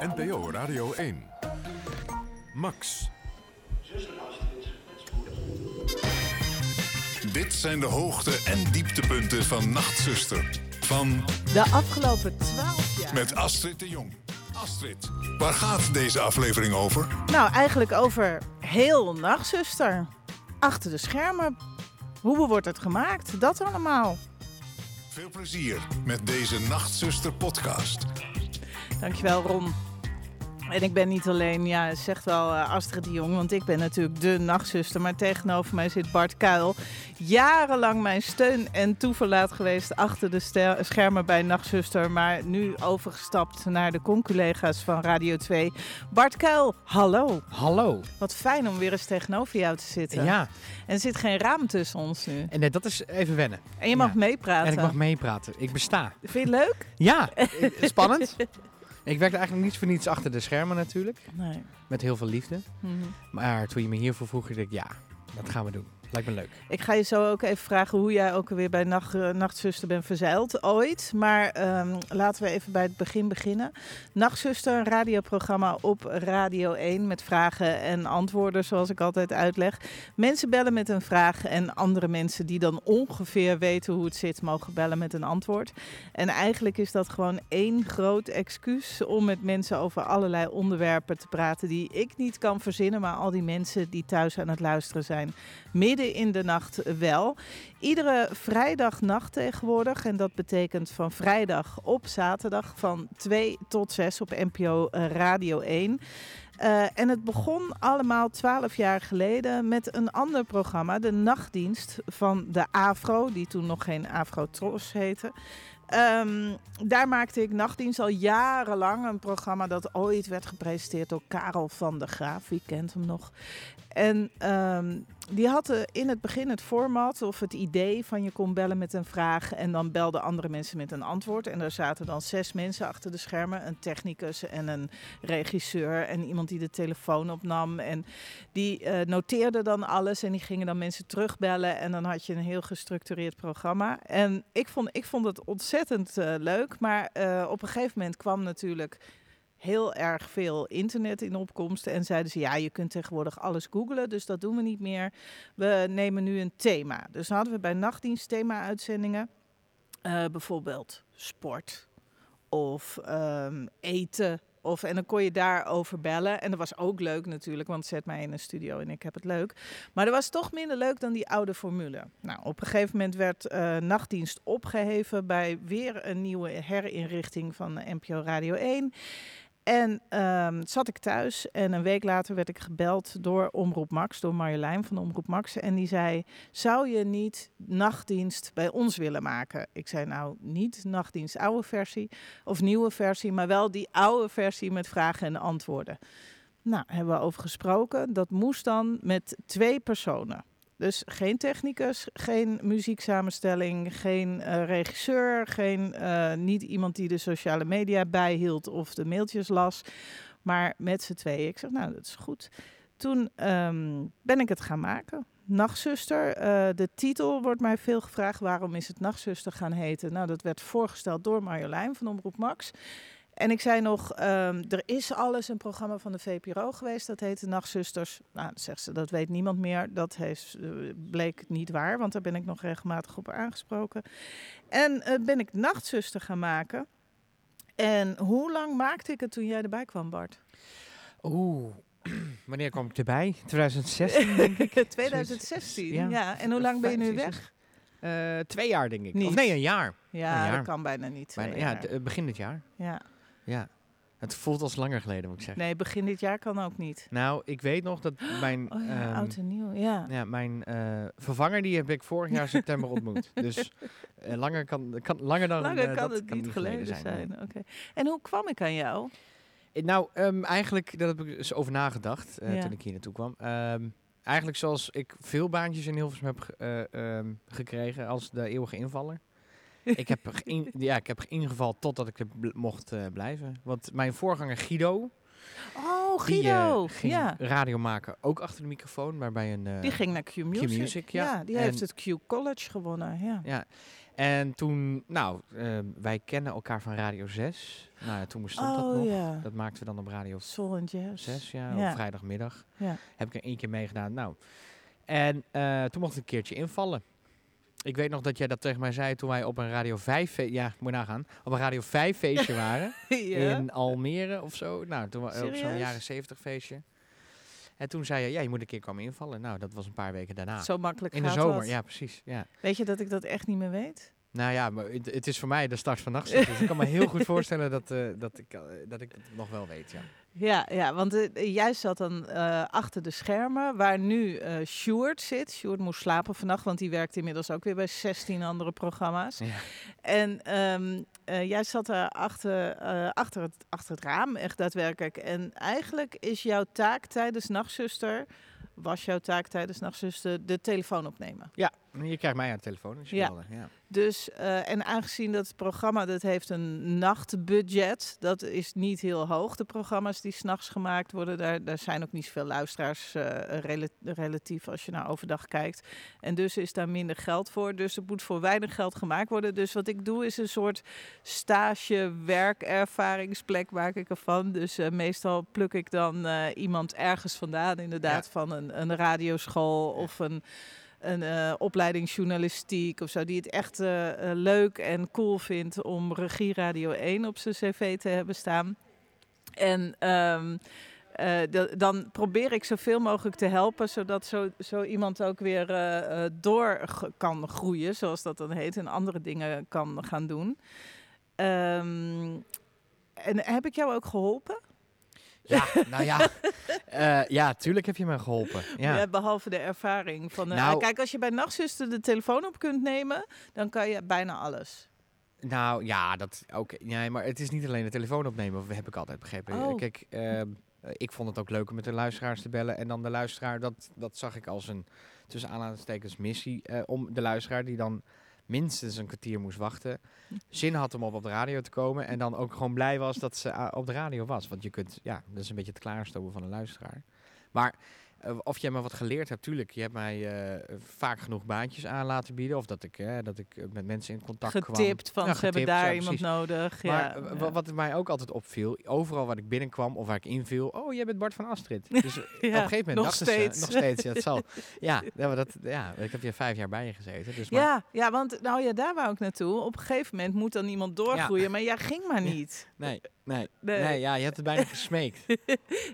NPO Radio 1. Max. Dit zijn de hoogte- en dieptepunten van Nachtzuster. Van De afgelopen 12 jaar. met Astrid de Jong. Astrid, waar gaat deze aflevering over? Nou, eigenlijk over heel Nachtzuster. Achter de schermen. Hoe wordt het gemaakt? Dat allemaal. Veel plezier met deze Nachtzuster podcast. Dankjewel, Ron. En ik ben niet alleen, ja, zegt wel eh, Astrid de Jong, want ik ben natuurlijk de nachtzuster. Maar tegenover mij zit Bart Kuil. Jarenlang mijn steun en toeverlaat geweest achter de schermen bij Nachtzuster. Maar nu overgestapt naar de conculega's van Radio 2. Bart Kuil, hallo. Hallo. Wat fijn om weer eens tegenover jou te zitten. Ja, En er zit geen raam tussen ons nu. en eh, dat is even wennen. En je mag Ja. meepraten. En ik mag meepraten. Ik besta. Vind je het leuk? Ja, spannend. Ik werkte eigenlijk niets voor niets achter de schermen natuurlijk. Nee. Met heel veel liefde. Mhm. Maar toen je me hiervoor vroeg, dacht ik ja, dat gaan we doen. Lijkt me leuk. Ik ga je zo ook even vragen hoe jij ook alweer bij Nacht, eh, Nachtzuster bent verzeild ooit. Maar ehm, laten we even bij het begin beginnen. Nachtzuster, een radioprogramma op Radio 1 met vragen en antwoorden, zoals ik altijd uitleg. Mensen bellen met een vraag en andere mensen die dan ongeveer weten hoe het zit, mogen bellen met een antwoord. En eigenlijk is dat gewoon één groot excuus om met mensen over allerlei onderwerpen te praten die ik niet kan verzinnen, maar al die mensen die thuis aan het luisteren zijn midden in de nacht wel. Iedere vrijdagnacht tegenwoordig. En dat betekent van vrijdag op zaterdag van 2 tot 6 op NPO Radio 1. Eh, en het begon allemaal twaalf jaar geleden met een ander programma, de nachtdienst van de Afro, die toen nog geen Afro Tros heette. Ehm, daar maakte ik nachtdienst al jarenlang. Een programma dat ooit werd gepresenteerd door Karel van der Graaf. Wie kent hem nog? En ehm, die hadden in het begin het format of het idee van je kon bellen met een vraag en dan belden andere mensen met een antwoord. En er zaten dan zes mensen achter de schermen. Een technicus en een regisseur en iemand die de telefoon opnam. En die eh, noteerde dan alles en die gingen dan mensen terugbellen. En dan had je een heel gestructureerd programma. En ik vond, ik vond het ontzettend eh, leuk. Maar eh, op een gegeven moment kwam natuurlijk heel erg veel internet in opkomst. En zeiden ze, ja, je kunt tegenwoordig alles googlen, dus dat doen we niet meer. We nemen nu een thema. Dus hadden we bij nachtdienst thema-uitzendingen. Eh, bijvoorbeeld sport of ehm, eten. Of, en dan kon je daarover bellen. En dat was ook leuk natuurlijk, want zet mij in een studio en ik heb het leuk. Maar dat was toch minder leuk dan die oude formule. Nou, op een gegeven moment werd eh, nachtdienst opgeheven bij weer een nieuwe herinrichting van NPO Radio 1. En ehm, zat ik thuis en een week later werd ik gebeld door Omroep Max, door Marjolein van Omroep Max. En die zei, zou je niet nachtdienst bij ons willen maken? Ik zei, nou niet nachtdienst oude versie of nieuwe versie, maar wel die oude versie met vragen en antwoorden. Nou, hebben we over gesproken. Dat moest dan met twee personen. Dus geen technicus, geen muzieksamenstelling, geen eh, regisseur, geen, eh, niet iemand die de sociale media bijhield of de mailtjes las, maar met z'n tweeën. Ik zeg, nou, dat is goed. Toen ehm, ben ik het gaan maken. Nachtzuster. eh, de titel wordt mij veel gevraagd. Waarom is het Nachtzuster gaan heten? Nou, dat werd voorgesteld door Marjolein van Omroep Max. En ik zei nog, ehm, er is alles een programma van de VPRO geweest, dat heette Nachtzusters. Nou, zegt ze, dat weet niemand meer. Dat heeft, eh, bleek niet waar, want daar ben ik nog regelmatig op aangesproken. En eh, ben ik Nachtzuster gaan maken. En hoe lang maakte ik het toen jij erbij kwam, Bart? Oeh, wanneer kwam ik erbij? 2016 denk ik. 2016, Ja. ja. En hoe lang ben je nu weg? Eh, twee jaar denk ik. Niet. Of nee, een jaar. Ja, Een jaar. dat kan bijna niet. Bijna, ja, begin dit jaar. ja. Ja. Het voelt als langer geleden, moet ik zeggen. Nee, begin dit jaar kan ook niet. Nou, ik weet nog dat mijn, Oh ja, ehm, oud en nieuw, ja. ja, mijn eh, vervanger, die heb ik vorig jaar september ontmoet. Dus eh, langer, kan, kan, langer dan Langer eh, kan dat het niet geleden zijn. Oké. En hoe kwam ik aan jou? Nou, ehm, eigenlijk, daar heb ik eens over nagedacht Ja. toen ik hier naartoe kwam. Ehm, eigenlijk zoals ik veel baantjes in Hilversum heb ge- gekregen als de eeuwige invaller. Ik, heb geïn- ja, ik heb ingevallen totdat ik er mocht eh, blijven. Want mijn voorganger Guido, Oh, die Guido. eh, ging ja. radio maken, ook achter de microfoon, maar bij een... eh, Die ging naar Q Music. Q-Music, ja. die En- heeft het Q College gewonnen. Ja. Ja, en toen, nou, wij kennen elkaar van Radio 6. Nou, ja, toen bestond dat Oh nog. ja. Dat maakten we dan op Radio Soul and Jazz. 6, ja, Ja. op vrijdagmiddag. Ja. Heb ik er één keer meegedaan. Nou, en eh, toen mocht ik een keertje invallen. Ik weet nog dat jij dat tegen mij zei toen wij op een Radio 5, fe- ja, moet nagaan, op een Radio 5 feestje waren. ja. In Almere of zo. Nou, toen wa- op zo'n jaren 70 feestje. En toen zei je, ja, je moet een keer komen invallen. Nou, dat was een paar weken daarna. Zo makkelijk In de zomer, ja, precies. Ja. Weet je dat ik dat echt niet meer weet? Nou ja, maar het, het is voor mij de start van nachtzicht. dus ik kan me heel goed voorstellen dat, eh, dat, ik, eh, dat ik het nog wel weet, ja. Ja, ja want eh, jij zat dan eh, achter de schermen, waar nu eh Sjoerd zit. Sjoerd moest slapen vannacht, want die werkt inmiddels ook weer bij 16 andere programma's. Ja. En ehm, eh, jij zat daar achter, achter, het, achter het raam, echt daadwerkelijk. En eigenlijk is jouw taak tijdens Nachtzuster, was jouw taak tijdens Nachtzuster, de telefoon opnemen. Ja, je krijgt mij aan de telefoon. Dus Ja. Dus, eh, en aangezien dat het programma dat heeft een nachtbudget, dat is niet heel hoog. De programma's die s'nachts gemaakt worden, daar, daar zijn ook niet zoveel luisteraars eh, rela- relatief als je naar overdag kijkt. En dus is daar minder geld voor. Dus er moet voor weinig geld gemaakt worden. Dus wat ik doe is een soort stage werkervaringsplek maak ik ervan. Dus eh, meestal pluk ik dan iemand ergens vandaan, inderdaad, van een, een radioschool of een een eh, opleiding journalistiek of zo, die het echt eh, eh, leuk en cool vindt om Regie Radio 1 op zijn cv te hebben staan. En ehm, eh, da- dan probeer ik zoveel mogelijk te helpen, zodat zo, zo iemand ook weer door kan groeien, zoals dat dan heet, en andere dingen kan gaan doen. Ehm, en heb ik jou ook geholpen? Ja, nou ja. Eh, ja, tuurlijk heb je me geholpen. Ja. Ja, behalve de ervaring van. eh, Nou- kijk, als je bij Nachtzuster de telefoon op kunt nemen, dan kan je bijna alles. Nou ja, dat oké. Nee, maar het is niet alleen de telefoon opnemen, heb ik altijd begrepen. Oh. Kijk, ehm, eh, ik vond het ook leuk om met de luisteraars te bellen. En dan de luisteraar, dat, dat zag ik als een tussen aanhalingstekens missie. eh, om de luisteraar die dan minstens een kwartier moest wachten. Zin had om op, op de radio te komen. En dan ook gewoon blij was dat ze ah, op de radio was. Want je kunt, ja, dat is een beetje het klaarstomen van een luisteraar. Maar eh, of jij me wat geleerd hebt, tuurlijk. Je hebt mij eh, vaak genoeg baantjes aan laten bieden. Of dat ik, dat ik eh, met mensen in contact kwam. Getipt van ze hebben daar ja, iemand nodig. Maar ja, wat mij ook altijd opviel, overal waar ik binnenkwam of waar ik inviel, oh, jij bent Bart van Astrid. Dus op een gegeven moment nog dachten ze, steeds. nog steeds, ja, het zal. Ja, ja, maar dat, ja, ik heb hier vijf jaar bij je gezeten. Dus maar, Ja, ja, want nou ja, daar wou ik naartoe. Op een gegeven moment moet dan iemand doorgroeien, maar jij ging maar niet. nee, nee, Nee. nee. ja, je hebt het bijna gesmeekt.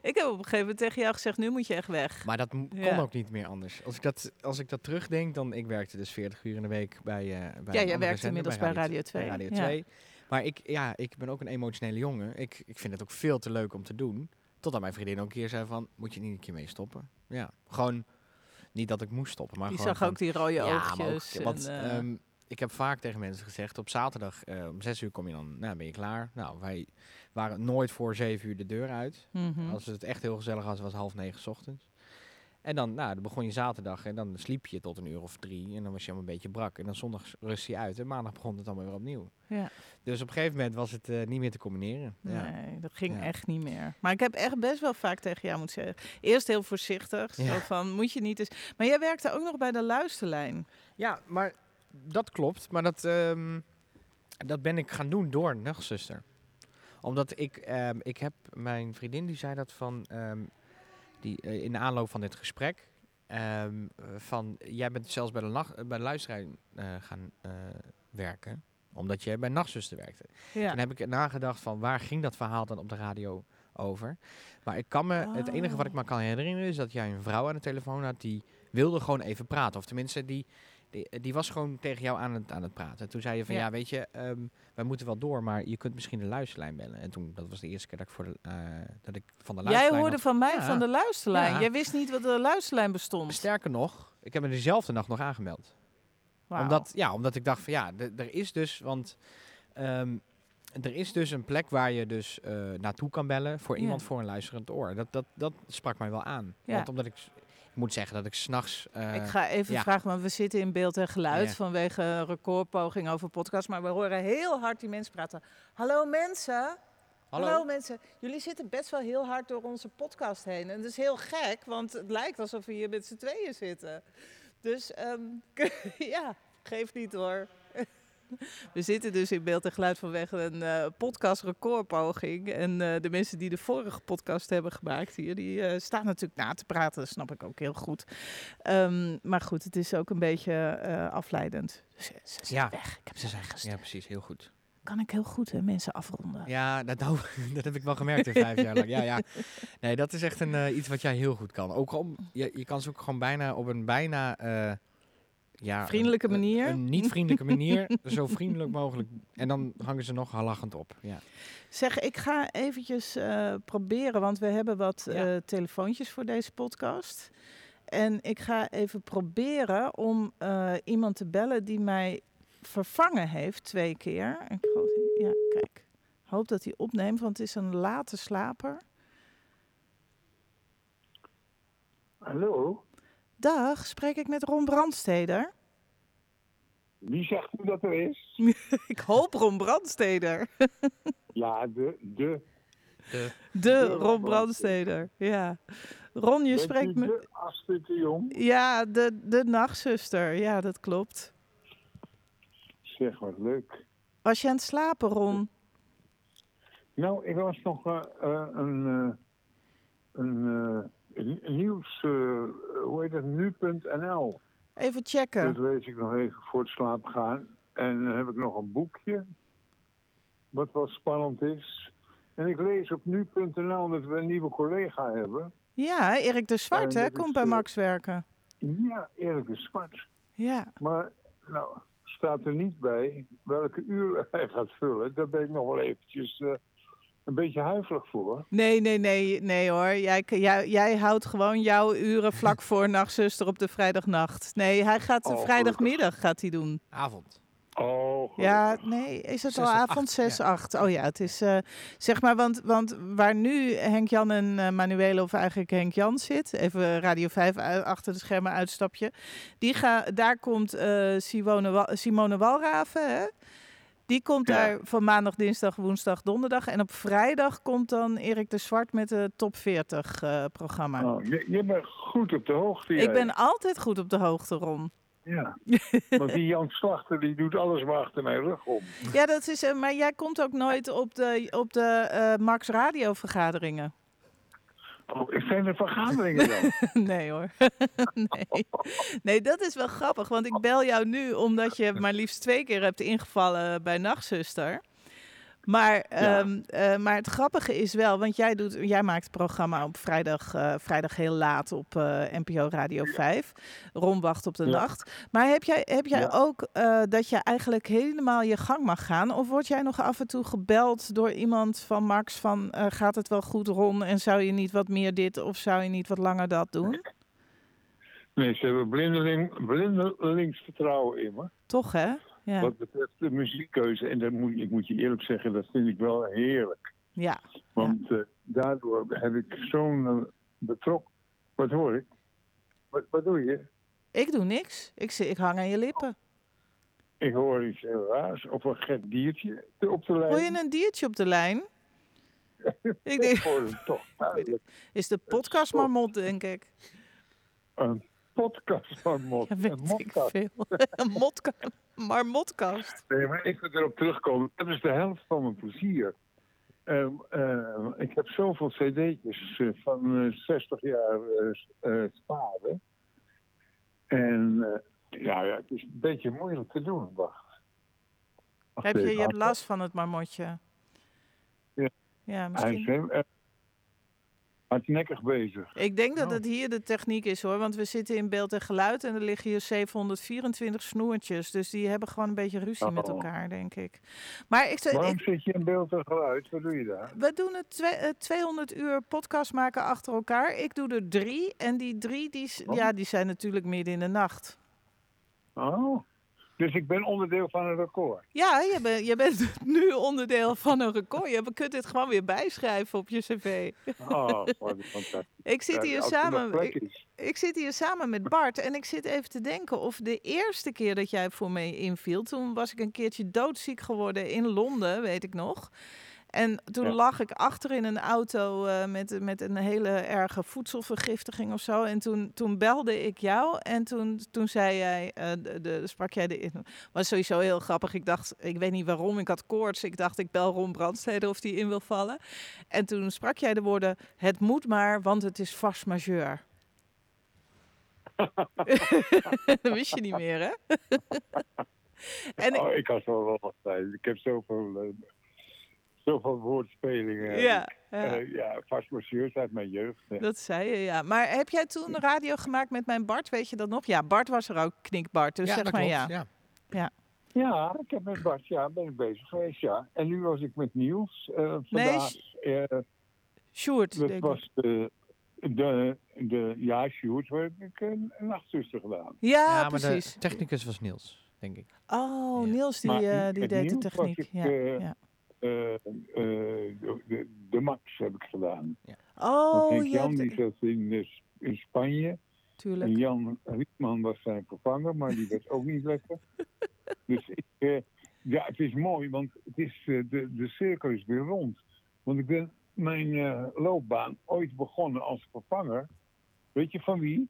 Ik heb op een gegeven moment tegen jou gezegd, nu moet je echt weg. Maar dat kon Ja. ook niet meer anders. Als ik dat, als ik dat terugdenk, dan ik werkte dus 40 uur in de week bij, eh bij een jij andere werkt zender, inmiddels bij Radio 2. bij Radio Ja. 2. Maar ik, ja, ik ben ook een emotionele jongen. Ik, ik vind het ook veel te leuk om te doen. Totdat mijn vriendin ook een keer zei van, moet je niet een keer mee stoppen? Ja, gewoon, niet dat ik moest stoppen, maar Die gewoon zag van- ook die rode ja, maar ook, oogjes. want en, eh, ehm, ik heb vaak tegen mensen gezegd, op zaterdag eh, om zes uur kom je dan, nou ben je klaar. Nou, wij waren nooit voor zeven uur de deur uit. mhm. Als het echt heel gezellig was, was half negen 's ochtends. En dan, nou, dan begon je zaterdag en dan sliep je tot een uur of drie. En dan was je allemaal een beetje brak. En dan zondag rust je uit en maandag begon het allemaal weer opnieuw. ja. Dus op een gegeven moment was het eh, niet meer te combineren. Ja. Nee, dat ging Ja. echt niet meer. Maar ik heb echt best wel vaak tegen jou moeten zeggen. Eerst heel voorzichtig, zo van, moet je niet eens... Maar jij werkte ook nog bij de luisterlijn. ja, maar dat klopt. Maar dat, ehm, dat ben ik gaan doen door nachtzuster. Omdat ik, ehm, ik heb, mijn vriendin die zei dat van, ehm, die, eh, in de aanloop van dit gesprek, ehm, eh, van, jij bent zelfs bij de, nacht, bij de luisteraar eh, gaan eh, werken, omdat je bij nachtzuster werkte. Ja. Toen heb ik nagedacht van, waar ging dat verhaal dan op de radio over? Maar ik kan me, het enige wat ik me kan herinneren is dat jij een vrouw aan de telefoon had die wilde gewoon even praten. Of tenminste, die die, die was gewoon tegen jou aan het, aan het praten. Toen zei je van Ja. ja, weet je, ehm, wij moeten wel door, maar je kunt misschien de luisterlijn bellen. En toen, dat was de eerste keer dat ik, voor de, eh, dat ik van de Jij luisterlijn hoorde had- van mij Ja. van de luisterlijn. Ja. Jij wist niet wat de luisterlijn bestond. Sterker nog, ik heb me diezelfde nacht nog aangemeld. Wauw. Omdat, ja, omdat ik dacht van ja, er is dus, want ehm, er is dus een plek waar je dus eh, naartoe kan bellen voor iemand voor een luisterend oor. Dat, dat, dat sprak mij wel aan. Want omdat ik moet zeggen dat ik s'nachts... eh ik ga even ja. vragen, want we zitten in beeld en geluid Ja. vanwege een recordpoging over podcast. Maar we horen heel hard die mensen praten. Hallo mensen. Hallo. mensen. Jullie zitten best wel heel hard door onze podcast heen. En dat is heel gek, want het lijkt alsof we hier met z'n tweeën zitten. Dus ehm, ja, geef niet hoor. We zitten dus in beeld en geluid vanwege een eh podcast recordpoging. En eh, de mensen die de vorige podcast hebben gemaakt hier, die eh, staan natuurlijk na te praten. Dat snap ik ook heel goed. Ehm, maar goed, het is ook een beetje afleidend. Ze Ja. weg. Ik heb ze zijn, weggestuurd. ja, precies, heel goed. Kan ik heel goed hè, mensen afronden. Ja, dat, nou, dat heb ik wel gemerkt in vijf jaar lang. Ja, ja. Nee, dat is echt een, iets wat jij heel goed kan. Ook om, je, je kan ze ook gewoon bijna op een bijna... ja, Vriendelijke een- manier. Een, niet vriendelijke manier. zo vriendelijk mogelijk. En dan hangen ze nog lachend op. Ja. Zeg, ik ga eventjes eh, proberen, want we hebben wat Ja. eh, telefoontjes voor deze podcast. En ik ga even proberen om eh, iemand te bellen die mij vervangen heeft twee keer. Ik ja, kijk. Hoop dat hij opneemt, want het is een late slaper. Hallo, Dag, spreek ik met Ron Brandsteder? wie zegt u dat er is? ik hoop Ron Brandsteder. Ja, de, de. De, De Ron Ron Brandsteder, ja. Ron, je Bent spreekt u me... de Astrid de Jong? Ja, de, de nachtzuster. Ja, dat klopt. Zeg, wat leuk. Was je aan het slapen, Ron? Nou, ik was nog eh, eh, een, eh, eh, een nieuws, eh, hoe heet het, nu.nl. Even checken. Dat lees ik nog even voor het slapen gaan. En dan heb ik nog een boekje, wat wel spannend is. En ik lees op nu.nl dat we een nieuwe collega hebben. Ja, Erik de Zwart, hè, dat komt bij eh, Max werken. Ja, Erik de Zwart. Ja. Maar, nou, staat er niet bij welke uur hij gaat vullen. Daar ben ik nog wel eventjes eh, een beetje huiverig voor. Nee, nee, nee, nee hoor. Jij, jij, jij houdt gewoon jouw uren vlak voor nachtzuster op de vrijdagnacht. Nee, hij gaat Oh, vrijdagmiddag gaat hij doen. avond. Oh, Ja, nee, is het al avond? acht, 6, ja. 8. Oh ja, het is eh, zeg maar, want, want waar nu Henk-Jan en eh, Manuele, of eigenlijk Henk-Jan zit, even Radio 5 uit- achter de schermen uitstapje, die ga, daar komt eh, Simone, Simone Walraven, hè? Die komt Ja. daar van maandag, dinsdag, woensdag, donderdag. En op vrijdag komt dan Erik de Zwart met het Top 40 eh, programma. Oh, je, je bent goed op de hoogte. Ik ben altijd goed op de hoogte, Ron. Ja, want die Jan Slachter die doet alles maar achter mijn rug om. Ja, dat is. eh, maar jij komt ook nooit op de, op de eh, Max Radio vergaderingen. Oh, zijn er vergaderingen dan? Nee hoor. nee. nee, dat is wel grappig. Want ik bel jou nu omdat je maar liefst twee keer hebt ingevallen bij Nachtzuster. Maar, ehm, eh, maar het grappige is wel, want jij, doet, jij maakt het programma op vrijdag, eh, vrijdag heel laat op eh, NPO Radio 5. Ron wacht op de Ja. nacht. Maar heb jij, heb jij Ja. ook dat je eigenlijk helemaal je gang mag gaan? Of word jij nog af en toe gebeld door iemand van Max van gaat het wel goed Ron en zou je niet wat meer dit of zou je niet wat langer dat doen? Nee, ze hebben blindeling, blindelings vertrouwen in me. Toch hè? Ja. Wat betreft de muziekkeuze. En dat moet, ik moet je eerlijk zeggen, dat vind ik wel heerlijk. ja. Want eh, daardoor heb ik zo'n eh, betrok. Wat hoor ik? Wat, wat doe je? Ik doe niks. Ik, zit- ik hang aan je lippen. Ik hoor iets heel raars. Of een gek diertje op de lijn. Hoor je een diertje op de lijn? Ik denk, hoor hem toch duidelijk. is de podcastmarmot, denk ik. Een podcast van Mot. Ja, een weet ik veel. een motka marmotkast. Nee, maar ik wil erop terugkomen. Dat is de helft van mijn plezier. Ehm, eh, ik heb zoveel cd'tjes eh, van eh, 60 jaar eh eh, sparen. En eh, ja, ja, het is een beetje moeilijk te doen. Wacht. Heb je, je hebt last van het marmotje? Ja. Ja, misschien. Hardnekkig bezig. Ik denk dat Oh. het hier de techniek is hoor, want we zitten in beeld en geluid en er liggen hier 724 snoertjes. Dus die hebben gewoon een beetje ruzie met Oh. elkaar, denk ik. Maar ik, Waarom ik, zit je in beeld en geluid? Wat doe je daar? we doen het twee- eh, 200 uur podcast maken achter elkaar. Ik doe er drie en die drie die, Oh. ja, die zijn natuurlijk midden in de nacht. Oh, dus ik ben onderdeel van een record. Ja, je, bent je bent nu onderdeel van een record. Je kunt dit gewoon weer bijschrijven op je cv. Oh, wat fantastisch. Ik zit hier er samen. Ik, ik zit hier samen met Bart en ik zit even te denken of de eerste keer dat jij voor me inviel, toen was ik een keertje doodziek geworden in Londen, weet ik nog. En toen Ja. lag ik achter in een auto eh, met, met een hele erge voedselvergiftiging of zo. En toen, toen belde ik jou en toen, toen zei jij, eh, de, de, sprak jij de. Was sowieso heel grappig. Ik dacht, ik weet niet waarom, ik had koorts. Ik dacht, ik bel Ron Brandstede of die in wil vallen. En toen sprak jij de woorden, het moet maar, want het is vast majeur. dat wist je niet meer, hè? en ik- Oh, ik had wel wel wat tijd. Ik heb zoveel, eh, zoveel woordspelingen. ja, ja, Eh, ja, vast uit mijn jeugd. hè. dat zei je, ja. Maar heb jij toen radio gemaakt met mijn Bart? Weet je dat nog? Ja, Bart was er ook, knikbart. Dus ja, zeg dat maar klopt. ja. ja. Ja, ik heb met Bart, ja, ben ik bezig geweest, ja. En nu was ik met Niels eh, vandaag. Eh, Sjoerd, dat denk ik. was de, de, de, ja, Sjoerd, waar heb ik een, een nachtzuster gedaan. Ja, Ja, maar precies. de technicus was Niels, denk ik. Oh, Ja. Niels die, Maar eh, die deed de Niels techniek. ik, Ja, ja. De, de, de Max heb ik gedaan. Want Oh, je Jan hebt... die zat in, eh, in Spanje. En Tuurlijk. Jan Rietman was zijn vervanger, maar die werd ook niet lekker. Dus ik, eh, ja, het is mooi, want het is, eh, de, de cirkel is weer rond. Want ik ben mijn eh, loopbaan ooit begonnen als vervanger. Weet je van wie?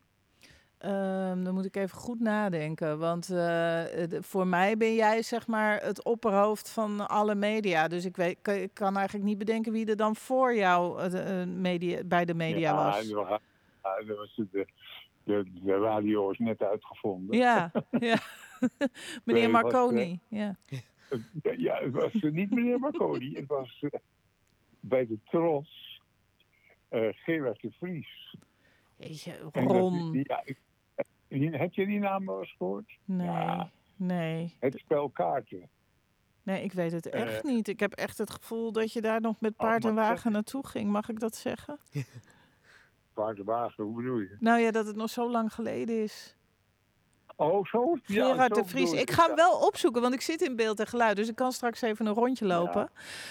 Ehm, dan moet ik even goed nadenken. Want eh, de- voor mij ben jij zeg maar het opperhoofd van alle media. Dus ik, weet, kan, ik kan eigenlijk niet bedenken wie er dan voor jou eh, eh, media, bij de media ja, was. Ja, dat was de, de, de radio is net uitgevonden. Ja, ja. Meneer Nee, was, Marconi. Ja. Ja, het was eh, niet meneer Marconi. Het was eh, bij de Tros eh, Gerard de Vries. Jeetje, dat- Ron. ja, ik- eh, heb je die naam wel eens gehoord? Nee, Ja. nee. Het spel kaarten. Nee, ik weet het echt Eh. niet. Ik heb echt het gevoel dat je daar nog met paard mag en wagen naartoe ging. Mag ik dat zeggen? Paardenwagen, hoe bedoel je? Nou ja, dat het nog zo lang geleden is. Oh, zo? Ja, Gerard zo de Vries. Ik ga hem wel opzoeken, want ik zit in beeld en geluid. Dus ik kan straks even een rondje lopen.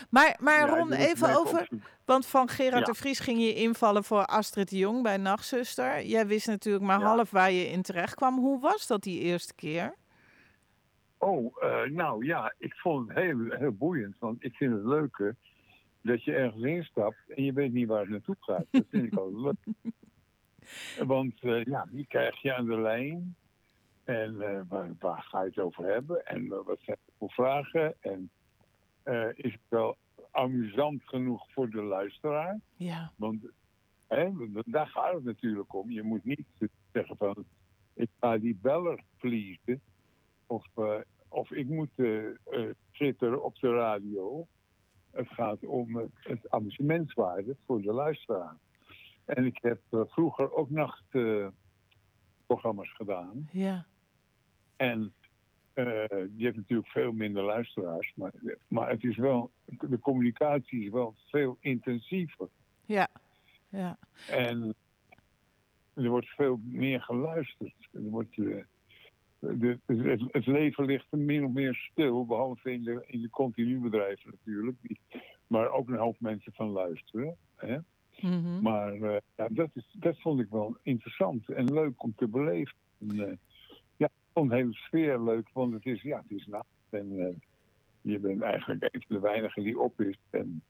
Maar, maar Ja, Ron, even over... opzoeken. Want van Gerard de Vries ging je invallen voor Astrid de Jong bij Nachtzuster. Jij wist natuurlijk maar half waar je in terecht kwam. Hoe was dat die eerste keer? Oh, eh, nou ja, ik vond het heel, heel boeiend. Want ik vind het leuke dat je ergens instapt en je weet niet waar het naartoe gaat. Dat vind ik altijd leuk. Want eh, ja, die krijg je aan de lijn. En eh, waar, waar ga je het over hebben? En eh, wat zijn er voor vragen? En eh, is het wel amusant genoeg voor de luisteraar? Ja, Want hè, daar gaat het natuurlijk om. Je moet niet zeggen van... ik ga die beller pleasen. Of, of ik moet zitten op de radio. Het gaat om het, het amusementswaarde voor de luisteraar. En ik heb vroeger ook nachtprogramma's gedaan. ja, En eh, je hebt natuurlijk veel minder luisteraars. Maar, maar het is wel, de communicatie is wel veel intensiever. ja, ja. En er wordt veel meer geluisterd. Er wordt, eh, de, het, het leven ligt min of meer stil, behalve in de, in de continu bedrijven natuurlijk, die, maar ook een hoop mensen van luisteren. Hè? Mhm. Maar eh, ja, dat, is, dat vond ik wel interessant en leuk om te beleven. En, vond de hele sfeer leuk, want het is, ja, het is nacht en eh, je bent eigenlijk een van de weinigen die op is. En,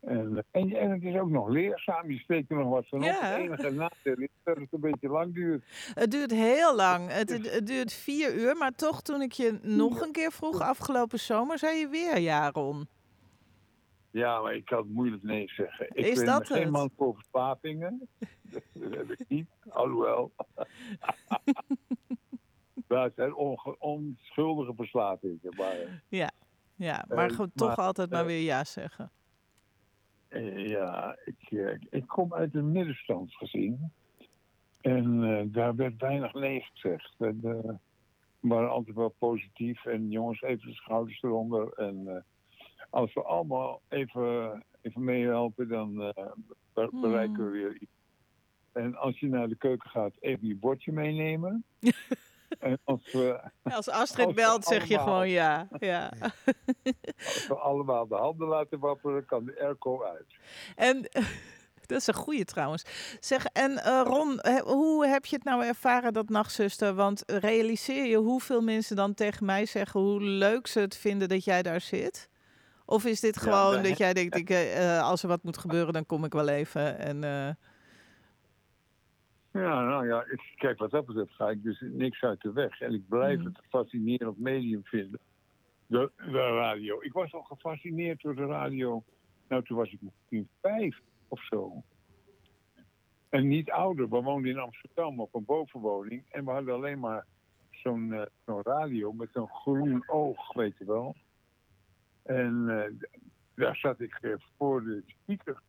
en, en, en het is ook nog leerzaam, je steekt er nog wat van op. Ja. Het enige nadeel is dat het een beetje lang duurt. Het duurt heel lang. Het, het, het duurt vier uur, maar toch toen ik je nog een keer vroeg afgelopen zomer, zei je weer ja, Ron. Ja, maar ik kan moeilijk nee zeggen. Ik Is ben dat geen het? man voor verslavingen. dat heb ik niet, alhoewel. dat zijn onschuldige verslavingen. Maar Ja, maar Eh, gewoon toch maar, altijd maar eh, weer ja zeggen. Eh, ja, ik, eh, ik kom uit een middenstandsgezin. En daar werd weinig nee gezegd. En, we waren altijd wel positief. En jongens, even de schouders eronder. En als we allemaal even, even meehelpen, dan be- Hmm. bereiken we weer iets. En als je naar de keuken gaat, even je bordje meenemen. en als Astrid Als belt, zeg je gewoon ja. ja. als we allemaal de handen laten wapperen, kan de airco uit. En dat is een goeie trouwens. Zeg, en eh, Ron, he- hoe heb je het nou ervaren, dat nachtzuster? Want realiseer je hoeveel mensen dan tegen mij zeggen hoe leuk ze het vinden dat jij daar zit? Of is dit gewoon dat jij denkt, ik, eh, eh, als er wat moet gebeuren, dan kom ik wel even. En, Ja, nou ja, ik, kijk, wat dat betreft ga ik dus niks uit de weg. En ik blijf Mm. het een fascinerend medium vinden. De, de radio. Ik was al gefascineerd door de radio. Nou, toen was ik misschien vijf of zo. En niet ouder. We woonden in Amsterdam op een bovenwoning. En we hadden alleen maar zo'n eh, zo'n radio met zo'n groen oog, weet je wel. En eh, daar zat ik eh, voor de speaker.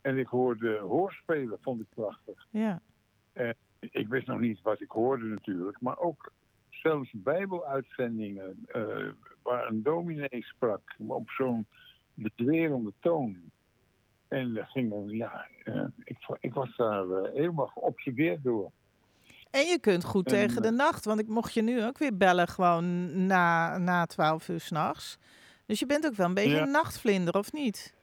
En ik hoorde hoorspelen, vond ik prachtig ja. Ik wist nog niet wat ik hoorde natuurlijk, maar ook zelfs bijbeluitzendingen eh, waar een dominee sprak op zo'n bedwerende toon. En dat ging dan, ja, eh, ik, ik was daar eh, helemaal geobsedeerd door. En je kunt goed En, tegen de eh, nacht, want ik mocht je nu ook weer bellen gewoon na, na 12 uur s'nachts. Dus je bent ook wel een beetje Ja. een nachtvlinder, of niet?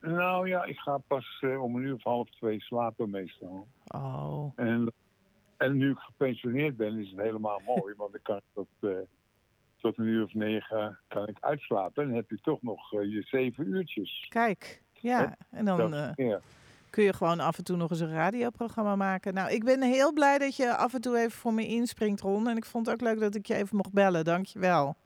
Nou ja, ik ga pas eh, om een uur of half twee slapen meestal. Oh, En, en nu ik gepensioneerd ben, is het helemaal mooi, want dan kan ik tot, eh, tot een uur of negen kan ik uitslapen. En dan heb je toch nog eh, je zeven uurtjes. kijk. Ja, en dan... Dat ja. kun je gewoon af en toe nog eens een radioprogramma maken. Nou, ik ben heel blij dat je af en toe even voor me inspringt, Ron. En ik vond het ook leuk dat ik je even mocht bellen. Dank je wel.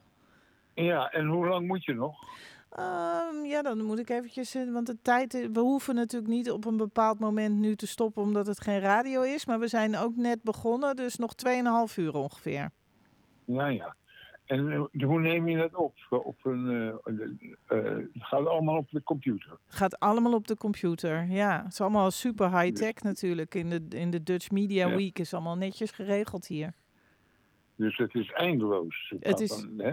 ja, en hoe lang moet je nog? Ehm, ja, dan moet ik eventjes... eh, Want de tijd... eh, We hoeven natuurlijk niet op een bepaald moment nu te stoppen... omdat het geen radio is. Maar we zijn ook net begonnen. Dus nog 2,5 uur ongeveer. Ja, ja. En eh, hoe neem je dat op? Op een, het gaat allemaal op de computer. Het gaat allemaal op de computer. Ja, het is allemaal super high-tech natuurlijk. In de, in de Dutch Media Ja. Week is allemaal netjes geregeld hier. Dus het is eindeloos. Het is- dan, hè?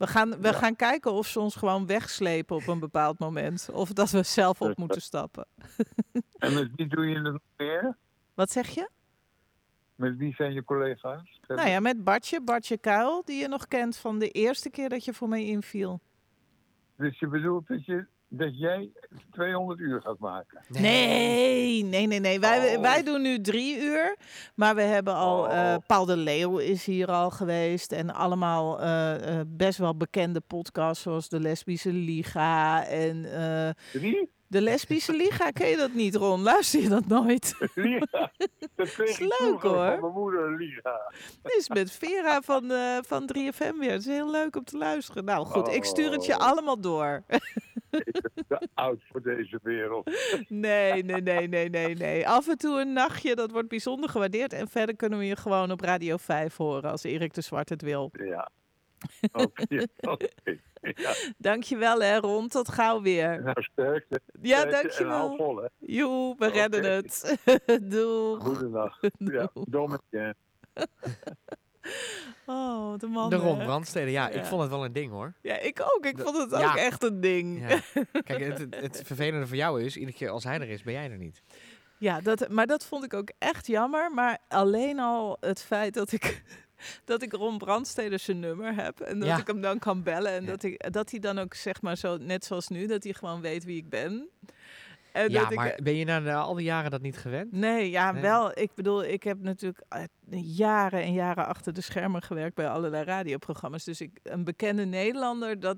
We gaan, we Ja. gaan kijken of ze ons gewoon wegslepen op een bepaald moment. Of dat we zelf op moeten stappen. En met wie doe je het nog meer? Wat zeg je? Met wie zijn je collega's? Nou ja, met Bartje, Bartje Kuil, die je nog kent van de eerste keer dat je voor mij inviel. Dus je bedoelt dat, je, dat jij 200 uur gaat maken? Nee, nee, nee, nee. Wij, Oh. wij doen nu drie uur. Maar we hebben al... eh, Oh. Paul de Leeuw is hier al geweest. En allemaal eh, eh, best wel bekende podcasts zoals de Lesbische Liga. En eh, Drie? De Lesbische Liga, ken je dat niet, Ron? Luister je dat nooit? Liga. Dat kreeg Is leuk, hoor. van mijn moeder, Liga. Dit is met Vera van, eh, van 3FM weer. Het is heel leuk om te luisteren. Nou goed, ik stuur het je Oh. allemaal door. Te oud voor deze wereld. Nee, nee, nee, nee, nee, nee. Af en toe een nachtje, dat wordt bijzonder gewaardeerd. En verder kunnen we je gewoon op Radio 5 horen als Erik de Zwart het wil. Ja. Oké. Ja. Dankjewel hè Ron, tot gauw weer. Nou, sterkte. Ja, dankjewel. vol, hè. Joe, we redden het. Doeg. Goedendag. Ja, Doeg. dommetje. Oh, de man. De? Ron Brandstede, ja, Ja. ik vond het wel een ding hoor. Ja, ik ook. Ik De- vond het ook ja. echt een ding. Ja. Kijk, het, het, het vervelende voor jou is, iedere keer als hij er is, ben jij er niet. Ja, dat, maar dat vond ik ook echt jammer. Maar alleen al het feit dat ik, dat ik Ron Brandstede zijn nummer heb. En dat Ja. ik hem dan kan bellen. En Ja. dat, ik, dat hij dan ook, zeg maar zo, net zoals nu, dat hij gewoon weet wie ik ben. En ja, dat ik, maar ben je na al die jaren dat niet gewend? Nee, ja, Nee. wel. Ik bedoel, ik heb natuurlijk eh, jaren en jaren achter de schermen gewerkt bij allerlei radioprogramma's. Dus ik, een bekende Nederlander, dat.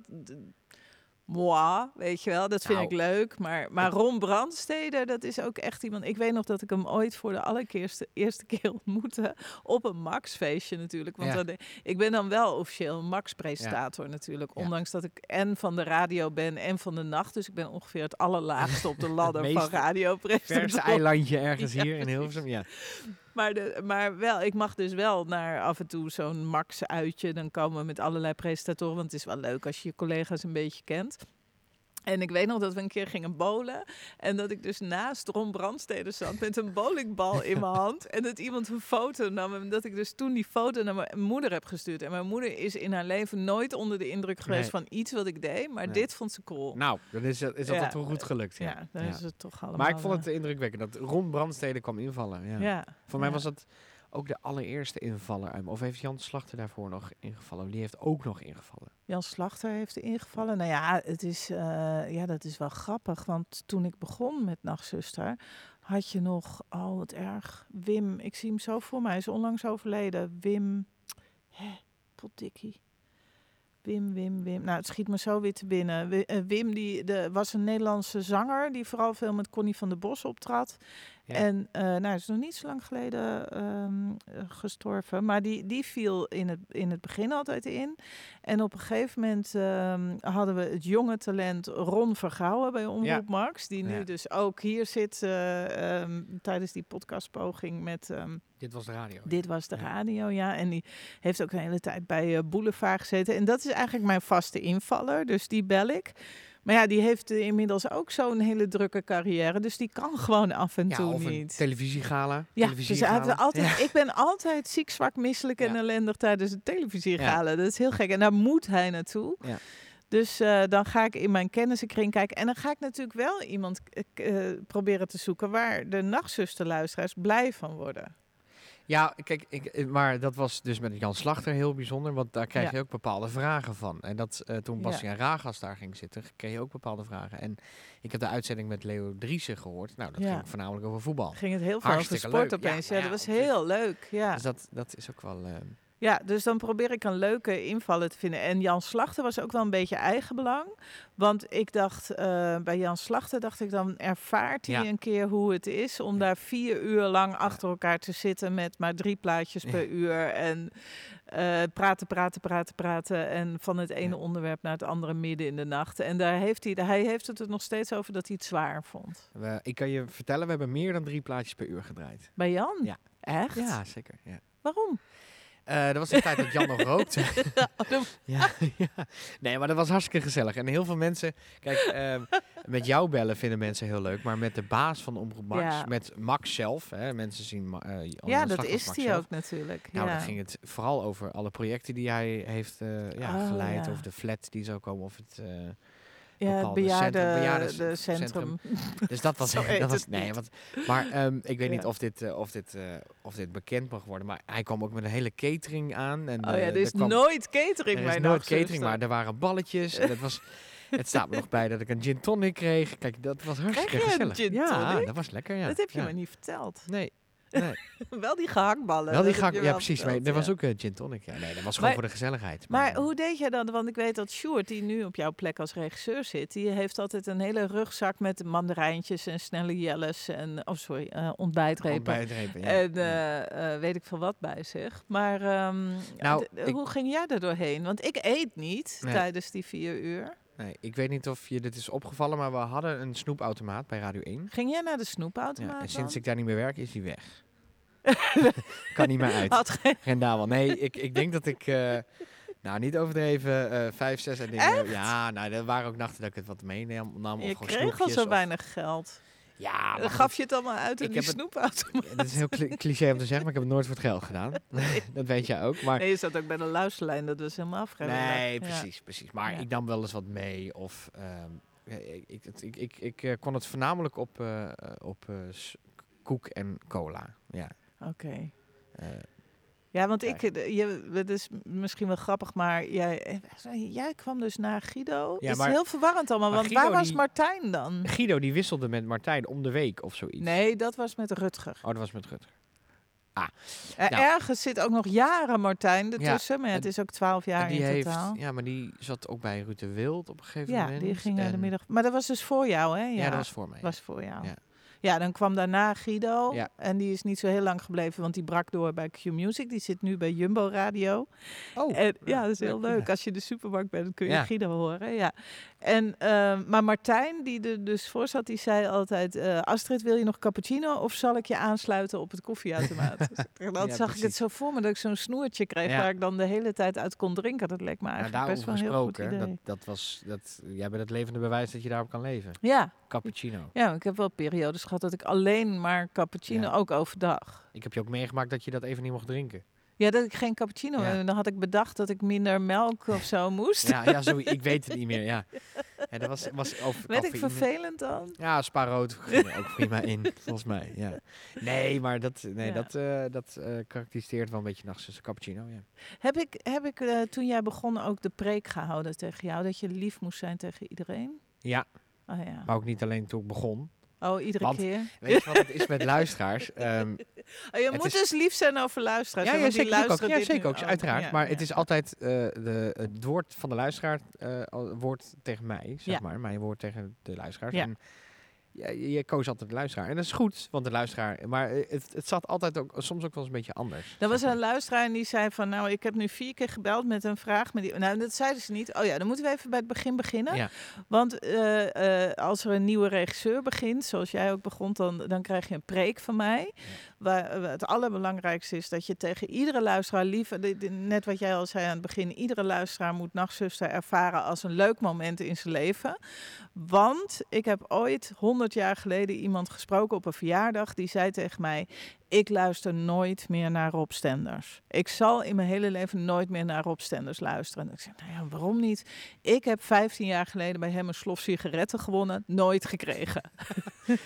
Moi, weet je wel, dat vind Nou. ik leuk. Maar, maar Ron Brandstede, dat is ook echt iemand. Ik weet nog dat ik hem ooit voor de allereerste eerste keer ontmoette. Op een Max-feestje natuurlijk. Want Ja. dan- ik ben dan wel officieel een Max-presentator natuurlijk. Ja. Ondanks dat ik en van de radio ben en van de nacht. Dus ik ben ongeveer het allerlaagste op de ladder van meest radiopresentator. Verse eilandje ergens hier in Hilversum, ja. Maar, de, maar wel, ik mag dus wel naar af en toe zo'n Max-uitje. Dan komen we met allerlei presentatoren. Want het is wel leuk als je je collega's een beetje kent. En ik weet nog dat we een keer gingen bowlen. En dat ik dus naast Ron Brandstede zat met een bowlingbal in mijn hand. En dat iemand een foto nam. En dat ik dus toen die foto naar mijn moeder heb gestuurd. En mijn moeder is in haar leven nooit onder de indruk geweest Nee. van iets wat ik deed. Maar Nee. dit vond ze cool. Nou, dan is, dat- is dat Ja. toch goed gelukt. Ja. ja, dan Ja. is het toch allemaal... Maar ik vond het eh, indrukwekkend dat Ron Brandstede kwam invallen. Ja. Voor mij was dat ook de allereerste invaller. Of heeft Jan Slachter daarvoor nog ingevallen? Die heeft ook nog ingevallen. Jan Slachter heeft ingevallen. Nou ja, het is, eh, ja, dat is wel grappig. Want toen ik begon met Nachtzuster, had je nog, oh wat erg, Wim. Ik zie hem zo voor mij, hij is onlangs overleden. Wim, hè, potdikkie. Wim, Wim, Wim. Nou, het schiet me zo weer te binnen. Eh, Wim die, de, was een Nederlandse zanger die vooral veel met Connie van der Bos optrad. Ja. En eh nou, hij is nog niet zo lang geleden ehm, eh, gestorven. Maar die, die viel in het, in het begin altijd in. En op een gegeven moment ehm, hadden we het jonge talent Ron Vergouwen bij Omroep Ja. Max. Die nu Ja. dus ook hier zit eh, ehm, tijdens die podcastpoging met... Dit was de radio. dit was de radio, ja. En die heeft ook een hele tijd bij eh, Boulevard gezeten. En dat is eigenlijk mijn vaste invaller, dus die bel ik. Maar ja, die heeft eh, inmiddels ook zo'n hele drukke carrière. Dus die kan gewoon af en ja, toe of een niet. televisiegala. Ja, dus televisiegala. altijd, ik ben altijd ziek, zwak, misselijk en Ja. ellendig tijdens het televisiegala. Dat is heel gek. En daar moet hij naartoe. Ja. Dus eh, dan ga ik in mijn kennissenkring kijken. En dan ga ik natuurlijk wel iemand eh, proberen te zoeken... waar de nachtzusterluisteraars blij van worden. Ja, kijk, ik, eh, maar dat was dus met Jan Slachter heel bijzonder, want daar krijg Ja. je ook bepaalde vragen van. En dat eh, toen Ja. Bastiaan Ragas daar ging zitten, kreeg je ook bepaalde vragen. En ik heb de uitzending met Leo Driessen gehoord. Nou, dat Ja. ging voornamelijk over voetbal. Ging het heel veel over sport leuk. Ja, opeens. Ja, dat ja, was heel leuk. Ja. Dus dat, dat is ook wel... eh, ja, dus dan probeer ik een leuke invallen te vinden. En Jan Slachter was ook wel een beetje eigenbelang. Want ik dacht, eh, bij Jan Slachter dacht ik dan ervaart hij Ja. een keer hoe het is om daar vier uur lang achter elkaar te zitten met maar drie plaatjes per uur. En eh, praten, praten, praten, praten. En van het ene onderwerp naar het andere midden in de nacht. En daar heeft hij, hij heeft het er nog steeds over dat hij het zwaar vond. we, ik kan je vertellen, we hebben meer dan drie plaatjes per uur gedraaid. Bij Jan? Ja. Echt? Ja, zeker. Ja. Waarom? Eh, dat was de tijd dat Jan nog rookte. ja, ja. Nee, maar dat was hartstikke gezellig. En heel veel mensen... Kijk, ehm, met jou bellen vinden mensen heel leuk. Maar met de baas van Omroep Max, Ja. met Max zelf... Hè, mensen zien Jan Ja, dat is hij ook natuurlijk. Nou, ja. dan ging het vooral over alle projecten die hij heeft eh, ja, Oh, geleid. Over de flat die zou komen. Of het, Ja, centrum- de centrum. dus dat was... Dat was nee, want, maar ehm, ik weet niet of dit, eh, of, dit, eh, of dit bekend mag worden. Maar hij kwam ook met een hele catering aan. En, Oh ja, eh, er is kwam- nooit catering er bij is nooit catering, maar er waren balletjes. En het, was, het staat me nog bij dat ik een gin tonic kreeg. Kijk, dat was hartstikke gezellig. ja, dat was lekker, ja. Dat heb je ja. me niet verteld. Nee, nee. wel die gehaktballen. wel die ja precies. Maar verteld, er was ook een gin tonic. Ja, nee, dat was gewoon Maar- voor de gezelligheid. Maar hoe deed jij dat? Want ik weet dat Sjoerd, die nu op jouw plek als regisseur zit, die heeft altijd een hele rugzak met mandarijntjes en snelle jelles en, oh sorry, eh ontbijtrepen. Ontbijtrepen, ja. En eh, eh, weet ik veel wat bij zich. Maar ehm, Nou, ik- hoe ging jij er doorheen? Want ik eet niet Nee. tijdens die vier uur. Nee, ik weet niet of je dit is opgevallen, maar we hadden een snoepautomaat bij Radio 1. Ging jij naar de snoepautomaat Ja, en dan? sinds ik daar niet meer werk, is die weg. kan niet meer uit. Had geen... Rendabel. Nee, ik, ik denk dat ik, eh, nou niet overdreven, eh vijf, zes en dingen. Ja, nou, er waren ook nachten dat ik het wat meenam. nam, of Je kreeg al zo of- weinig geld. Ja, Dan goed, gaf je het allemaal uit in Ik die het- snoepautomaat. Dat is heel cli- cliché om te zeggen, maar ik heb het nooit voor het geld gedaan. dat weet jij ook. Maar Nee, je zat ook bij de luisterlijn, dat was helemaal afgelopen. Nee, precies, precies. Maar Ja. ik nam wel eens wat mee. Of ehm, ik, ik, ik, ik, eh, kon het voornamelijk op, eh, eh, op eh, koek en cola. Ja. Oké. eh, Ja, want ik, eh, je, het is misschien wel grappig, maar jij, eh, jij kwam dus naar Guido. Ja, het maar- is heel verwarrend allemaal, maar want Guido waar was die- Martijn dan? Guido die wisselde met Martijn om de week of zoiets. Nee, dat was met Rutger. Oh, dat was met Rutger. Er Nou. Ergens zit ook nog jaren Martijn ertussen, maar ja, het en- is ook twaalf jaar die in heeft, totaal. ja, maar die zat ook bij Ruud de Wild op een gegeven Ja, moment. die ging naar de middag. Maar dat was dus voor jou, hè? Ja, dat was voor mij. was voor jou. Ja. Dan kwam daarna Guido. Ja. En die is niet zo heel lang gebleven, want die brak door bij Q Music. Die zit nu bij Jumbo Radio. Oh, En, ja, dat is heel leuk. Als je in de supermarkt bent, kun je. Guido horen. Ja. En, eh, maar Martijn, die er dus voor zat, die zei altijd... eh, Astrid, wil je nog cappuccino of zal ik je aansluiten op het koffieautomaat? Dus dan Ja, zag ik het zo voor me dat ik zo'n snoertje kreeg... Ja. waar ik dan de hele tijd uit kon drinken. Dat leek me Nou, eigenlijk best wel heel goed idee. dat, dat was, dat, jij bent het levende bewijs dat je daarop kan leven. Ja, Cappuccino. ja, ik heb wel periodes gehad dat ik alleen maar cappuccino, Ja. ook overdag... Ik heb je ook meegemaakt dat je dat even niet mocht drinken. Ja, dat ik geen cappuccino Ja. en dan had ik bedacht dat ik minder melk of zo moest. Ja, ja zo, ik weet het niet meer. Ja. Ja, dat was, was over, Werd ik vervelend dan? Ja, spaarrood ging er ook prima in, volgens mij. Ja. Nee, maar dat, nee, Ja. dat, eh, dat eh, karakteriseert wel een beetje nachtzuster cappuccino. Ja. Heb ik, heb ik eh, toen jij begon ook de preek gehouden tegen jou? Dat je lief moest zijn tegen iedereen? ja, Oh ja. maar ook niet alleen toen ik begon. Oh, iedere Want- keer? Weet je wat het is met luisteraars? Oh, je moet is- dus lief zijn over luisteraars. ja, ja, die zeker ook. Ja, zeker ook, uiteraard. Ja, maar ja. het is altijd eh, de, het woord van de luisteraar eh, al- woord tegen mij, zeg Ja. maar. Mijn woord tegen de luisteraars. Ja. En ja, je, koos altijd de luisteraar. En dat is goed, want de luisteraar... Maar eh, het, het zat altijd ook, soms ook wel eens een beetje anders. Er was een maar. luisteraar en die zei van... nou, ik heb nu vier keer gebeld met een vraag. Met die, nou, dat zeiden ze niet. Oh ja, dan moeten we even bij het begin beginnen. Ja. Want eh, eh, als er een nieuwe regisseur begint, zoals jij ook begon... dan, dan krijg je een preek van mij. Waar, het allerbelangrijkste is dat je tegen iedere luisteraar... lief, de- net wat jij al zei aan het begin... iedere luisteraar moet Nachtzuster ervaren als een leuk moment in zijn leven. Want ik heb ooit, honderd jaar geleden, iemand gesproken op een verjaardag... die zei tegen mij... Ik luister nooit meer naar Rob Stenders. Ik zal in mijn hele leven nooit meer naar Rob Stenders luisteren. En ik zei, nou ja, waarom niet? Ik heb 15 jaar geleden bij hem een slof sigaretten gewonnen. Nooit gekregen.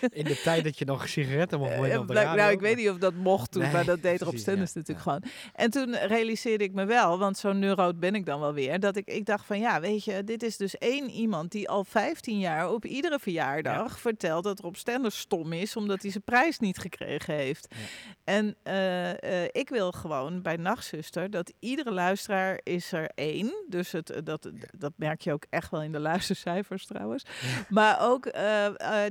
In de tijd dat je nog sigaretten mocht Eh, winnen op de blijk- radio. nou, ik weet niet of dat mocht toen, Nee, maar dat deed Rob Stenders ja, natuurlijk ja. gewoon. En toen realiseerde ik me wel, want zo'n neuroot ben ik dan wel weer, dat ik, ik dacht van ja, weet je, dit is dus één iemand die al 15 jaar op iedere verjaardag vertelt dat Rob Stenders stom is, omdat hij zijn prijs niet gekregen heeft. En eh, eh, ik wil gewoon bij Nachtzuster dat iedere luisteraar is er één. Dus het, eh, dat, dat merk je ook echt wel in de luistercijfers trouwens. Maar ook,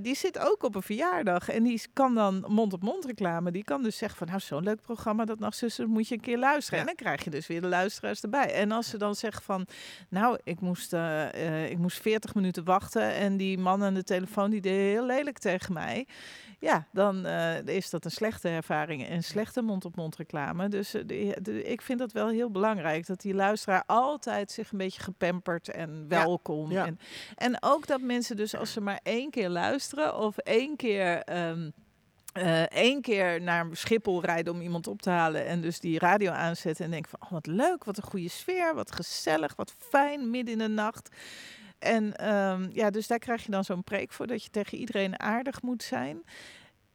die zit ook op een verjaardag. En die kan dan mond-op-mond reclame. Die kan dus zeggen van, nou zo'n leuk programma, dat Nachtzuster, moet je een keer luisteren. Ja. En dan krijg je dus weer de luisteraars erbij. En als ze dan zeggen van, nou, ik moest, ik moest 40 minuten wachten. En die man aan de telefoon, die deed heel lelijk tegen mij. Ja, dan is dat een slechte ervaring en slechte mond-op-mond reclame. Dus eh, de- de- ik vind dat wel heel belangrijk. Dat die luisteraar altijd zich een beetje gepamperd en welkom. ja. En, en ook dat mensen dus als ze maar één keer luisteren of één keer... één keer naar Schiphol rijden om iemand op te halen en dus die radio aanzetten en denken van, oh wat leuk, wat een goede sfeer, wat gezellig, wat fijn, midden in de nacht. En ehm, ja, dus daar krijg je dan zo'n preek voor dat je tegen iedereen aardig moet zijn.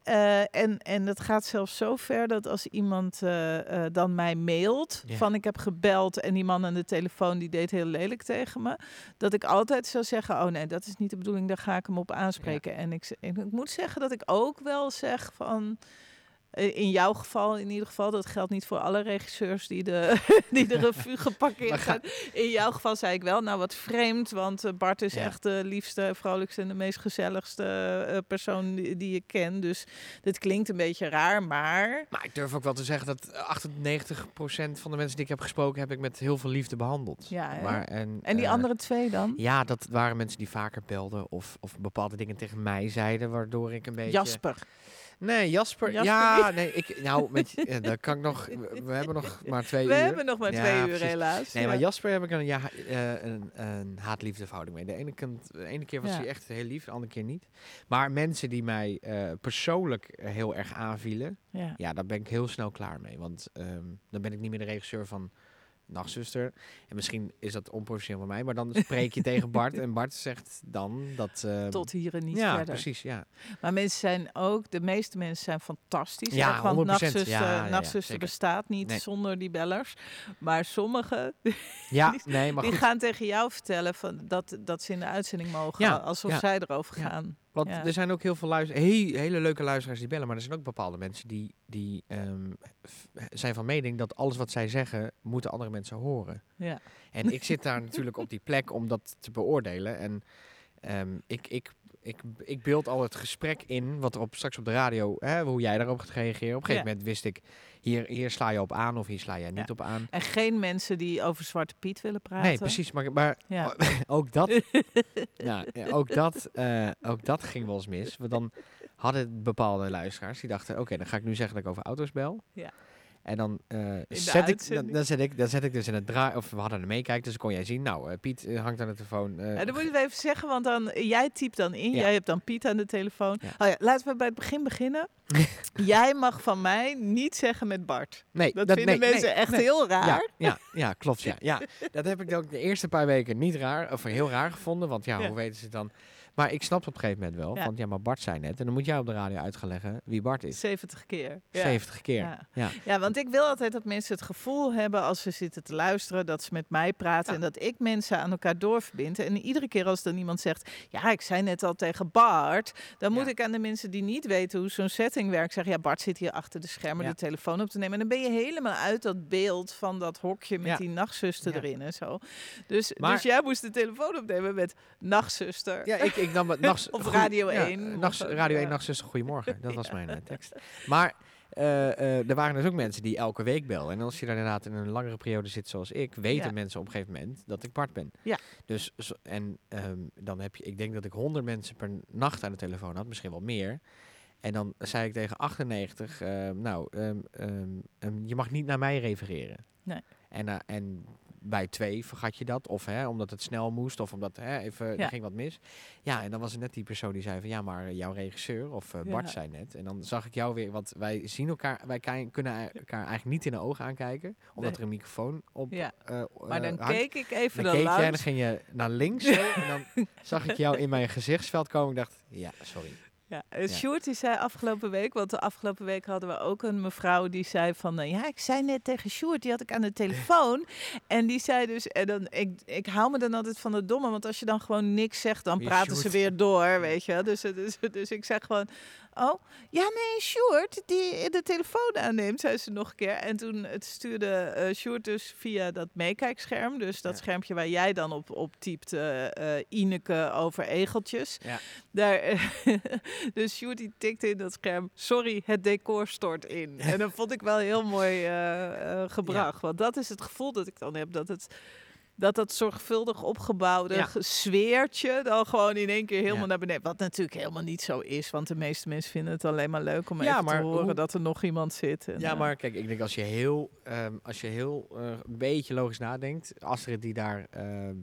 Eh, en, en het gaat zelfs zo ver dat als iemand eh, eh, dan mij mailt van ik heb gebeld en die man aan de telefoon die deed heel lelijk tegen me, dat ik altijd zou zeggen, oh nee, dat is niet de bedoeling, daar ga ik hem op aanspreken. En ik, en ik moet zeggen dat ik ook wel zeg van, in jouw geval in ieder geval, dat geldt niet voor alle regisseurs die de, die de revue geparkeerd Maar ga- zijn. In jouw geval zei ik wel, nou wat vreemd, want eh, Bart is Ja. echt de liefste, vrolijkste en de meest gezelligste eh, persoon die, die ik ken. Dus dit klinkt een beetje raar, maar... Maar ik durf ook wel te zeggen dat 98% van de mensen die ik heb gesproken, heb ik met heel veel liefde behandeld. Ja, hè? maar, en, En die eh, andere twee dan? Ja, dat waren mensen die vaker belden of, of bepaalde dingen tegen mij zeiden, waardoor ik een beetje... Jasper. Nee, Jasper. Jasper Ja, nee, ik, nou, met, je- eh, daar kan ik nog. We, we hebben nog maar twee We uur. hebben nog maar Ja, twee uur precies. helaas. Nee, Ja. maar Jasper heb ik een, ja, eh, een, een haat-liefde verhouding mee. De ene, kant, de ene keer was Ja. hij echt heel lief, de andere keer niet. Maar mensen die mij eh, persoonlijk heel erg aanvielen, Ja. ja, daar ben ik heel snel klaar mee. Want ehm, dan ben ik niet meer de regisseur van Nachtzuster. En misschien is dat onprofessioneel van mij, maar dan spreek je tegen Bart en Bart zegt dan dat... ehm, Tot hier en niet ja, verder. precies, ja. Maar mensen zijn ook, de meeste mensen zijn fantastisch. Ja, hè, want 100%. Nachtzuster, Ja, Nachtzuster bestaat niet Nee. zonder die bellers. Maar sommigen Ja, Die- nee, maar die goed. gaan tegen jou vertellen van dat, dat ze in de uitzending mogen. Ja, alsof zij erover Ja. gaan. Want Ja. er zijn ook heel veel luister he- hele leuke luisteraars die bellen, maar er zijn ook bepaalde mensen die, die f- zijn van mening dat alles wat zij zeggen, moeten andere mensen horen. Ja. En ik zit daar natuurlijk op die plek om dat te beoordelen. En ehm, ik, ik ik, ik beeld al het gesprek in, wat er op, straks op de radio, hè, hoe jij daarop gaat reageren. Op een gegeven Ja. moment wist ik, hier, hier sla je op aan of hier sla jij niet Ja. op aan. En geen mensen die over Zwarte Piet willen praten. Nee, precies. Maar, maar Ja. ook dat, ja, ja, ook, dat, eh, ook dat ging wel eens mis. Want dan hadden bepaalde luisteraars die dachten, oké, dan ga ik nu zeggen dat ik over auto's bel. Ja. En dan, eh, zet ik, dan, dan, zet ik, dan zet ik dus in het draai, of we hadden een meekijken, dus kon jij zien, nou, eh, Piet eh, hangt aan de telefoon. eh, En dan moet je even zeggen, want dan, jij typt dan in, Ja. jij hebt dan Piet aan de telefoon. Ja. Oh ja, laten we bij het begin beginnen. jij mag van mij niet zeggen met Bart. nee, Dat, dat, vinden nee, mensen nee, echt nee. heel raar. Ja, ja, klopt. Ja. Ja, dat heb ik ook de eerste paar weken niet raar, of heel raar gevonden. Want ja, hoe weten ze dan? Maar ik snap op een gegeven moment wel. Ja. Want ja, maar Bart zei net. En dan moet jij op de radio uitleggen wie Bart is. 70 keer. Ja. 70 keer. Ja. Ja. Ja, want ik wil altijd dat mensen het gevoel hebben als ze zitten te luisteren, dat ze met mij praten en dat ik mensen aan elkaar doorverbind. En iedere keer als dan iemand zegt, ja, ik zei net al tegen Bart, dan moet ik aan de mensen die niet weten hoe zo'n setting werkt zeggen, ja, Bart zit hier achter de schermen de telefoon op te nemen. En dan ben je helemaal uit dat beeld van dat hokje met die nachtzuster erin en zo. Dus, Maar- dus jij moest de telefoon opnemen met nachtzuster. Ja, ik, ik nam het nachts. Goeie- Radio ja, 1, nachts- of, eh, Radio 1, ja. nachtzuster, goedemorgen. Dat was mijn eh, tekst. Maar eh, eh, er waren dus ook mensen die elke week belden. En als je daar inderdaad in een langere periode zit zoals ik, weten Ja. mensen op een gegeven moment dat ik Bart ben. Ja. Dus, zo- en ehm, dan heb je, ik denk dat ik 100 mensen per nacht aan de telefoon had, misschien wel meer. En dan zei ik tegen 98, ehm, nou, ehm, je mag niet naar mij refereren. Nee. En, en bij twee vergat je dat, of hè, omdat het snel moest, of omdat hè, even, Ja. er ging wat mis. Ja, en dan was er net die persoon die zei van, ja, maar jouw regisseur, of eh, Bart Ja. zei net. En dan zag ik jou weer, want wij zien elkaar, wij kunnen elkaar eigenlijk niet in de ogen aankijken, omdat Nee. er een microfoon op Ja. eh, Maar dan eh, hangt. keek ik even Dan keek jij en dan ging je naar links en dan zag ik jou in mijn gezichtsveld komen. Ik dacht, ja, sorry. Ja, uh, Ja. Sjoerd die zei afgelopen week, want de afgelopen week hadden we ook een mevrouw die zei van, eh, ja, ik zei net tegen Sjoerd, die had ik aan de telefoon. En die zei dus, en dan, ik, ik hou me dan altijd van het domme, want als je dan gewoon niks zegt, dan praten ze weer door, weet je. Dus, eh, dus, dus ik zeg gewoon, oh, ja nee, Sjoerd, die de telefoon aanneemt, zei ze nog een keer. En toen het stuurde eh Sjoerd dus via dat meekijkscherm, dus dat Ja. schermpje waar jij dan op, op typt, eh, Ineke over egeltjes. Ja. Daar, dus Sjoerd die tikte in dat scherm, sorry, het decor stort in. En dat vond ik wel heel mooi gebracht. Want dat is het gevoel dat ik dan heb, dat het... Dat dat zorgvuldig opgebouwde Ja. sfeertje dan gewoon in één keer helemaal Ja. naar beneden. Wat natuurlijk helemaal niet zo is. Want de meeste mensen vinden het alleen maar leuk om Ja, even maar te horen hoe- dat er nog iemand zit. En, Ja, eh, maar kijk, ik denk als je heel, ehm, als je heel eh, een beetje logisch nadenkt, Astrid die daar ehm,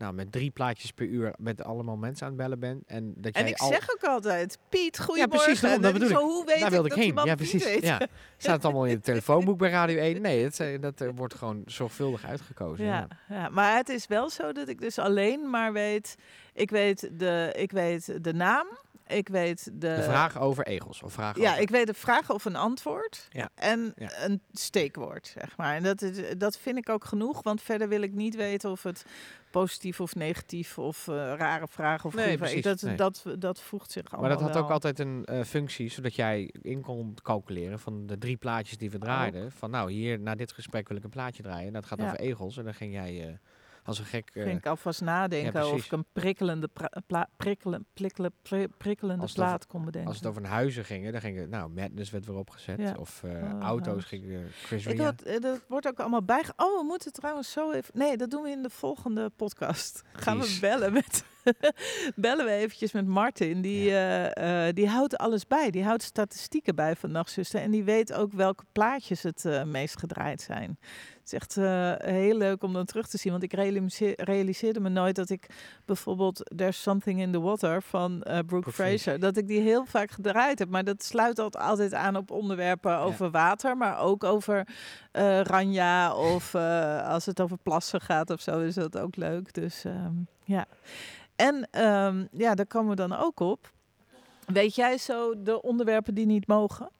nou, met drie plaatjes per uur met allemaal mensen aan het bellen bent. En, dat En jij ik al, zeg ook altijd, Piet, goedemorgen. precies, daarom, En dat bedoel Zo, hoe weet daar ik wilde ik heen. Ja, precies. Ja. Staat het allemaal in het telefoonboek bij Radio 1? Nee, het, eh, dat wordt gewoon zorgvuldig uitgekozen. Ja, ja, maar het is wel zo dat ik dus alleen maar weet, ik weet de, ik weet de naam, ik weet de, De vraag over egels. Of vraag ja, over- ik weet de vraag of een antwoord Ja. en Ja. een steekwoord, zeg maar. En dat, is, dat vind ik ook genoeg, want verder wil ik niet weten of het positief of negatief of eh, rare vraag of Nee, precies, dat, nee. dat, dat voegt zich allemaal Maar dat had wel. ook altijd een eh, functie, zodat jij in kon calculeren van de drie plaatjes die we draaiden. Van nou, hier na dit gesprek wil ik een plaatje draaien. Dat gaat Ja. over egels. En dan ging jij eh, als een gek... eh, Ging ik alvast nadenken of ik een prikkelende, pra- pla- prikkelen, prikkelen, pri- prikkelende plaat kon bedenken. Als het over huizen ging, dan ging het, nou, Madness werd weer opgezet. Ja. Of eh, Oh, auto's huis. ging eh, Chris Ik had, eh, dat wordt ook allemaal bij. Oh, we moeten trouwens zo even. Nee, dat doen we in de volgende podcast. Gaan we bellen met. bellen we eventjes met Martin. Die, eh, eh, die houdt alles bij. Die houdt statistieken bij van Nachtzuster. En die weet ook welke plaatjes het eh, meest gedraaid zijn. Het is echt heel leuk om dan terug te zien. Want ik realiseer- realiseerde me nooit dat ik bijvoorbeeld There's Something in the Water van Brooke Fraser. Dat ik die heel vaak gedraaid heb. Maar dat sluit altijd, aan op onderwerpen over water. Maar ook over Ranja of als het over plassen gaat of zo is dat ook leuk. Dus ehm, ja. En ehm, ja, daar komen we dan ook op. Weet jij zo de onderwerpen die niet mogen?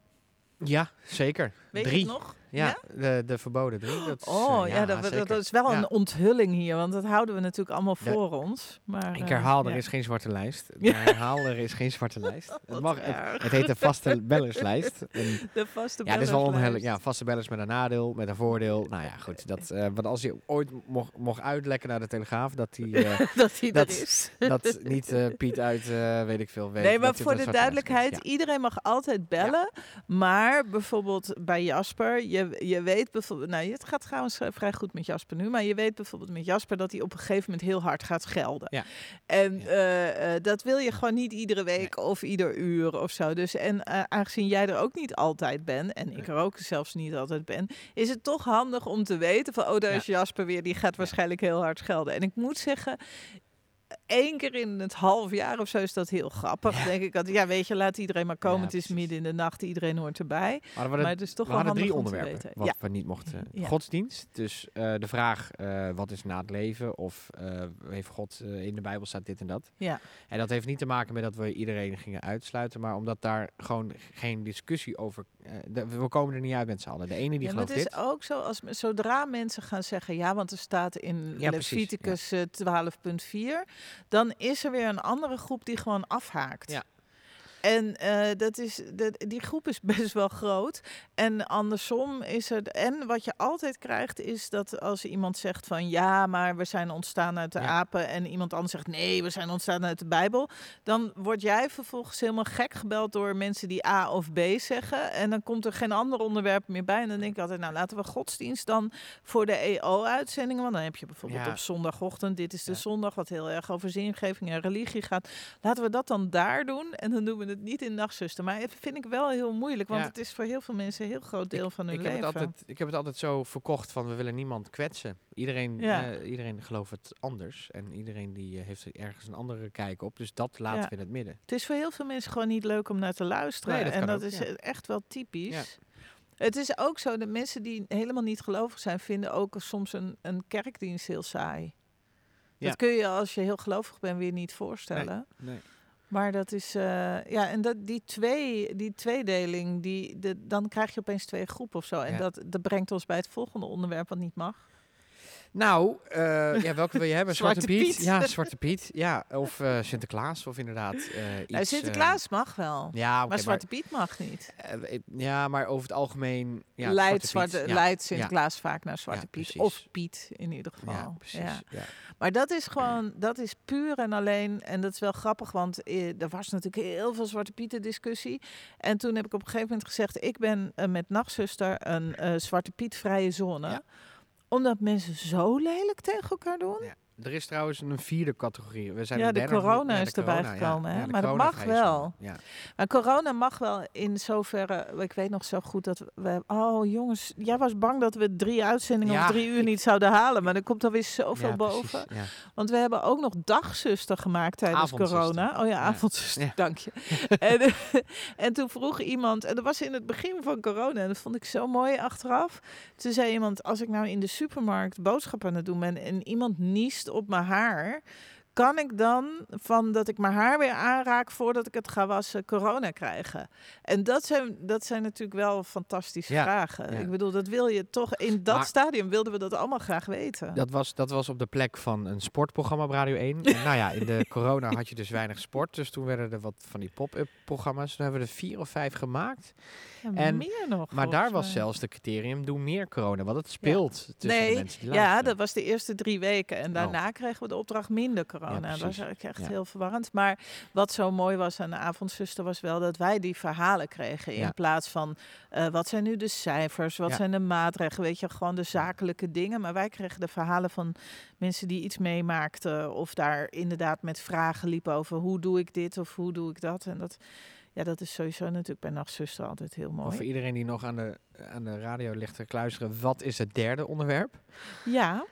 Ja, zeker. Weet je Drie. het nog? Ja, Ja? De, de verboden. Dat is, eh, Oh ja, dat, dat, zeker. dat is wel een onthulling hier, want dat houden we natuurlijk allemaal voor ons. Maar, Ik eh, herhaal, er is geen zwarte lijst. Ik herhaal, er is geen zwarte lijst. Het, mag, het, heet de vaste bellerslijst. En De vaste ja, dat is wel. Ja, vaste bellers met een nadeel, met een voordeel. Nou ja, goed. Dat, eh, want als je ooit mocht, mocht uitlekken naar de Telegraaf, dat die... eh, dat er is. dat niet eh, Piet uit, eh, weet ik veel, weet. Nee, maar voor de duidelijkheid, iedereen mag altijd bellen. Maar bijvoorbeeld bij Jasper, je, je weet bijvoorbeeld, nou het gaat trouwens eh, vrij goed met Jasper nu, maar je weet bijvoorbeeld met Jasper dat hij op een gegeven moment heel hard gaat schelden. Ja. En Ja. eh, eh, dat wil je gewoon niet iedere week of ieder uur of zo. Dus en aangezien jij er ook niet altijd bent, en ik er ook zelfs niet altijd ben, is het toch handig om te weten van, oh daar Ja. is Jasper weer, die gaat waarschijnlijk heel hard schelden. En ik moet zeggen, één keer in het half jaar of zo is dat heel grappig. Ja. denk ik altijd, ja weet je, laat iedereen maar komen. Ja, het is midden in de nacht, iedereen hoort erbij. Maar Maar het is toch we wel hadden drie onderwerpen wat Ja. we niet mochten. Godsdienst, dus eh, de vraag eh, wat is na het leven? Of eh, heeft God in de Bijbel staat dit en dat? Ja. En dat heeft niet te maken met dat we iedereen gingen uitsluiten, maar omdat daar gewoon geen discussie over... de- we komen er niet uit met z'n allen. De ene die gelooft het is dit. ook zo, als, zodra mensen gaan zeggen, ja, want er staat in Leviticus eh, 12.4, dan is er weer een andere groep die gewoon afhaakt. Ja. En eh, dat is, dat, die groep is best wel groot. En andersom is het. En wat je altijd krijgt, is dat als iemand zegt van ja, maar we zijn ontstaan uit de Ja. apen. En iemand anders zegt nee, we zijn ontstaan uit de Bijbel. Dan word jij vervolgens helemaal gek gebeld door mensen die A of B zeggen. En dan komt er geen ander onderwerp meer bij. En dan denk ik altijd, nou laten we godsdienst dan voor de EO-uitzendingen. Want dan heb je bijvoorbeeld Ja. op zondagochtend, dit is de Ja. zondag, wat heel erg over zingeving en religie gaat. Laten we dat dan daar doen. En dan doen we het niet in Nachtzuster. Maar dat vind ik wel heel moeilijk, want Ja. het is voor heel veel mensen een heel groot deel van hun Ik heb, leven. het altijd, ik heb het altijd zo verkocht van we willen niemand kwetsen. Iedereen, Ja. eh, iedereen gelooft het anders. En iedereen die eh, heeft er ergens een andere kijk op. Dus dat laten Ja. we in het midden. Het is voor heel veel mensen gewoon niet leuk om naar te luisteren. Nee, dat en dat ook, is echt wel typisch. Het is ook zo dat mensen die helemaal niet gelovig zijn, vinden ook soms een, een kerkdienst heel saai. Ja. Dat kun je als je heel gelovig bent weer niet voorstellen. Nee. Maar dat is, eh, ja, en dat, die, twee, die tweedeling, die, de, dan krijg je opeens twee groepen of zo. En Ja. dat, dat brengt ons bij het volgende onderwerp wat niet mag. Nou, eh, ja, welke wil je hebben? Zwarte, Piet? Piet. Ja, Zwarte Piet. Ja, of eh, Sinterklaas. Of inderdaad eh, iets... Nou, eh, Sinterklaas mag wel, ja, maar Zwarte Piet mag niet. ja, maar over het algemeen... Ja, leidt, Zwarte Piet, Zwarte, ja. leidt Sinterklaas vaak naar Zwarte Piet. Of Piet in ieder geval. Ja, precies. Ja. Ja. Maar dat is gewoon, dat is puur en alleen, en dat is wel grappig, want er was natuurlijk heel veel Zwarte Pieten discussie. En toen heb ik op een gegeven moment gezegd, ik ben met Nachtzuster een Zwarte Piet vrije zone. Omdat mensen zo lelijk tegen elkaar doen. Er is trouwens een vierde categorie. We zijn Ja, de corona ja, is erbij ja. gekomen, hè? Ja, Maar dat mag wel. Ja. Maar corona mag wel in zoverre, ik weet nog zo goed dat we, oh jongens, jij was bang dat we drie uitzendingen of drie uur niet zouden halen. Maar er komt alweer zoveel boven. Want we hebben ook nog dagzuster gemaakt tijdens corona. Oh ja, avondzuster, dank je. en, en toen vroeg iemand, en dat was in het begin van corona, en dat vond ik zo mooi achteraf. Toen zei iemand, als ik nou in de supermarkt boodschappen aan het doen ben en iemand niest op mijn haar, kan ik dan van dat ik mijn haar weer aanraak voordat ik het ga wassen corona krijgen? En dat zijn, dat zijn natuurlijk wel fantastische Ja, vragen. ja. Ik bedoel, dat wil je toch, in dat Maar- stadium wilden we dat allemaal graag weten. Dat was, dat was op de plek van een sportprogramma op Radio 1. En nou ja, in de corona had je dus weinig sport. Dus toen werden er wat van die pop-up programma's. Toen hebben we er vier of vijf gemaakt. Ja, en- meer nog. Maar daar was zelfs de criterium, doe meer corona. Want het speelt tussen Nee, de mensen die Ja, dat was de eerste drie weken. En daarna kregen we de opdracht minder corona. Ja, dat was eigenlijk echt heel verwarrend. Maar wat zo mooi was aan de avondzuster was wel dat wij die verhalen kregen. In plaats van eh, wat zijn nu de cijfers, wat zijn de maatregelen, weet je, gewoon de zakelijke dingen. Maar wij kregen de verhalen van mensen die iets meemaakten. Of daar inderdaad met vragen liepen over hoe doe ik dit of hoe doe ik dat. En dat, ja, dat is sowieso natuurlijk bij Nachtzuster altijd heel Of voor mooi. iedereen die nog aan de, aan de radio ligt te kluisteren. Wat is het derde onderwerp? Ja,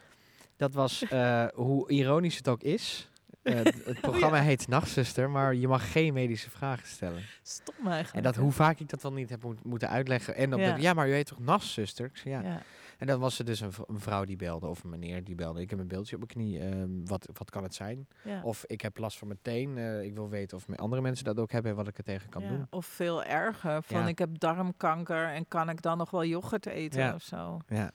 Dat was, eh, hoe ironisch het ook is. eh, het- programma heet Nachtzuster, maar je mag geen medische vragen stellen. stom eigenlijk. En dat, hoe vaak ik dat dan niet heb moet- moeten uitleggen. En op Ja. de, ja, maar u heet toch Nachtzuster? Ik zei, ja. Ja. En dan was er dus een, vrouw die belde of een meneer die belde. Ik heb een beeldje op mijn knie. ehm, wat, wat kan het zijn? Ja. Of ik heb last van mijn teen. eh, ik wil weten of andere mensen dat ook hebben en wat ik er tegen kan Ja, doen. Of veel erger, van Ja. ik heb darmkanker en kan ik dan nog wel yoghurt eten Ja. of zo. Ja.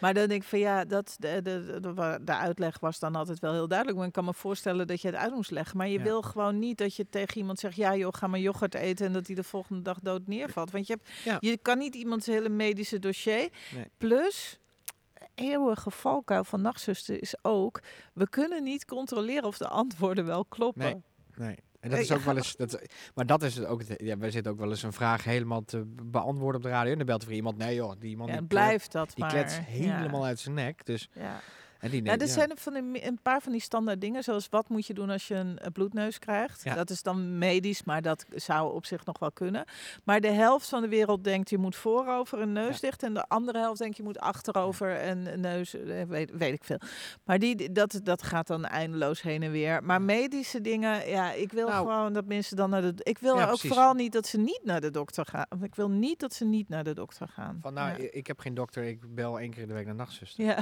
Maar dan denk ik van ja, dat, de, de, de, de uitleg was dan altijd wel heel duidelijk. Maar ik kan me voorstellen dat je het uit moest leggen. Maar je wil gewoon niet dat je tegen iemand zegt, ja joh, ga maar yoghurt eten en dat hij de volgende dag dood neervalt. Want je, hebt, je kan niet iemands hele medische dossier. Nee. Plus, eeuwige valkuil van nachtzuster is ook, we kunnen niet controleren of de antwoorden wel kloppen. Nee. Nee. En dat Eh, is ook wel eens. Dat, maar dat is het ook. Ja, wij zitten ook wel eens een vraag helemaal te be- beantwoorden op de radio. En dan belt er weer iemand. Nee, joh, die man Ja, die, blijft dat die maar. klets ja. helemaal uit zijn nek. Dus, Ja. En die neemt- er ja. zijn van die, een paar van die standaard dingen, zoals wat moet je doen als je een, eh, bloedneus krijgt. Ja. Dat is dan medisch, maar dat zou op zich nog wel kunnen. Maar de helft van de wereld denkt je moet voorover een neus Ja. dicht en de andere helft denkt je moet achterover en een neus, eh, weet, weet ik veel. Maar die, dat, dat gaat dan eindeloos heen en weer. Maar medische dingen, ja, ik wil Nou. gewoon dat mensen dan naar de. Ik wil ook precies. vooral niet dat ze niet naar de dokter gaan. Want Ik wil niet dat ze niet naar de dokter gaan. Van nou, ik heb geen dokter. Ik bel één keer in de week naar nachtzuster. ja.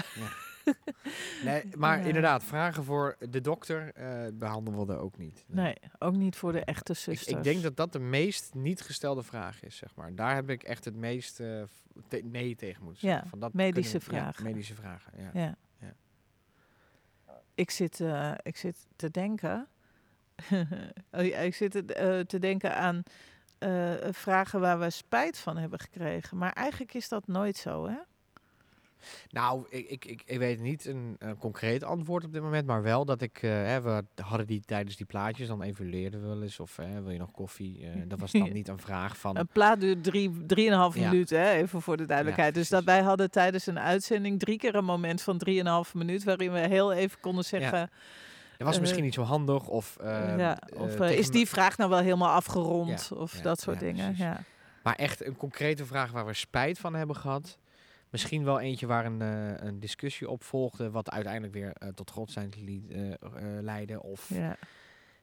Nee, maar Ja. inderdaad, vragen voor de dokter eh, behandelen we er ook niet. Nee, ook niet voor de echte zusters. ik denk dat dat de meest niet gestelde vraag is, zeg maar. Daar heb ik echt het meest eh, te- nee tegen moeten Ja, zeggen. Van dat medische we- ja, vragen. medische vragen, ja. Ik, zit, eh, ik zit te denken. oh ik zit te- te denken aan vragen waar we spijt van hebben gekregen. Maar eigenlijk is dat nooit zo, hè? Nou, ik, ik, ik, ik weet niet een, een concreet antwoord op dit moment, maar wel dat ik, eh, hè, we hadden die tijdens die plaatjes, dan evalueerden we wel eens of hè, wil je nog koffie? Eh, dat was dan niet een vraag van, Een plaat duurt drie, drieënhalf Ja. minuten, hè? even voor de duidelijkheid. dus dat wij hadden tijdens een uitzending drie keer een moment van drieënhalf minuut... waarin we heel even konden zeggen... dat was eh, misschien niet zo handig of, eh, ja, eh, of eh, is die vraag nou wel helemaal afgerond? Ja, of ja, dat soort ja, dingen, ja. Maar echt een concrete vraag waar we spijt van hebben gehad. Misschien wel eentje waar een, eh, een discussie op volgde, wat uiteindelijk weer eh, tot godsdienst uh, leidde. Of ja.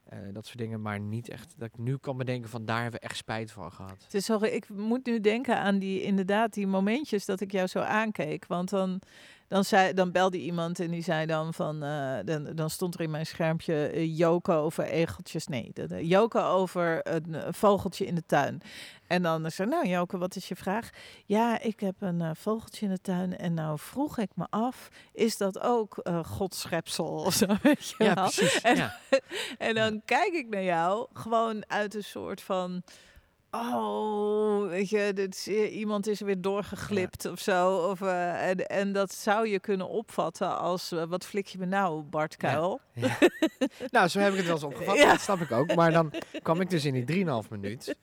eh, dat soort dingen. Maar niet echt dat ik nu kan bedenken van daar hebben we echt spijt van gehad. Het is zo, ik moet nu denken aan die, inderdaad, die momentjes dat ik jou zo aankeek. Want dan, dan, zei, dan belde iemand en die zei dan van, eh, dan, dan stond er in mijn schermpje eh, joken over egeltjes. Nee, de, de, joken over een, eh, vogeltje in de tuin. En dan zei nou Joke, wat is je vraag? Ja, ik heb een uh, vogeltje in de tuin en nou vroeg ik me af, is dat ook uh, Godschepsel of zo? Weet je ja, wel? precies. En, ja. en dan kijk ik naar jou gewoon uit een soort van... Oh, weet je, dit is, iemand is weer doorgeglipt ja. of zo. Of, uh, en, en dat zou je kunnen opvatten als, uh, wat flik je me nou, Bart Kuil? Ja. Ja. nou, zo heb ik het wel eens opgevat, ja. dat snap ik ook. Maar dan kwam ik dus in die 3,5 minuut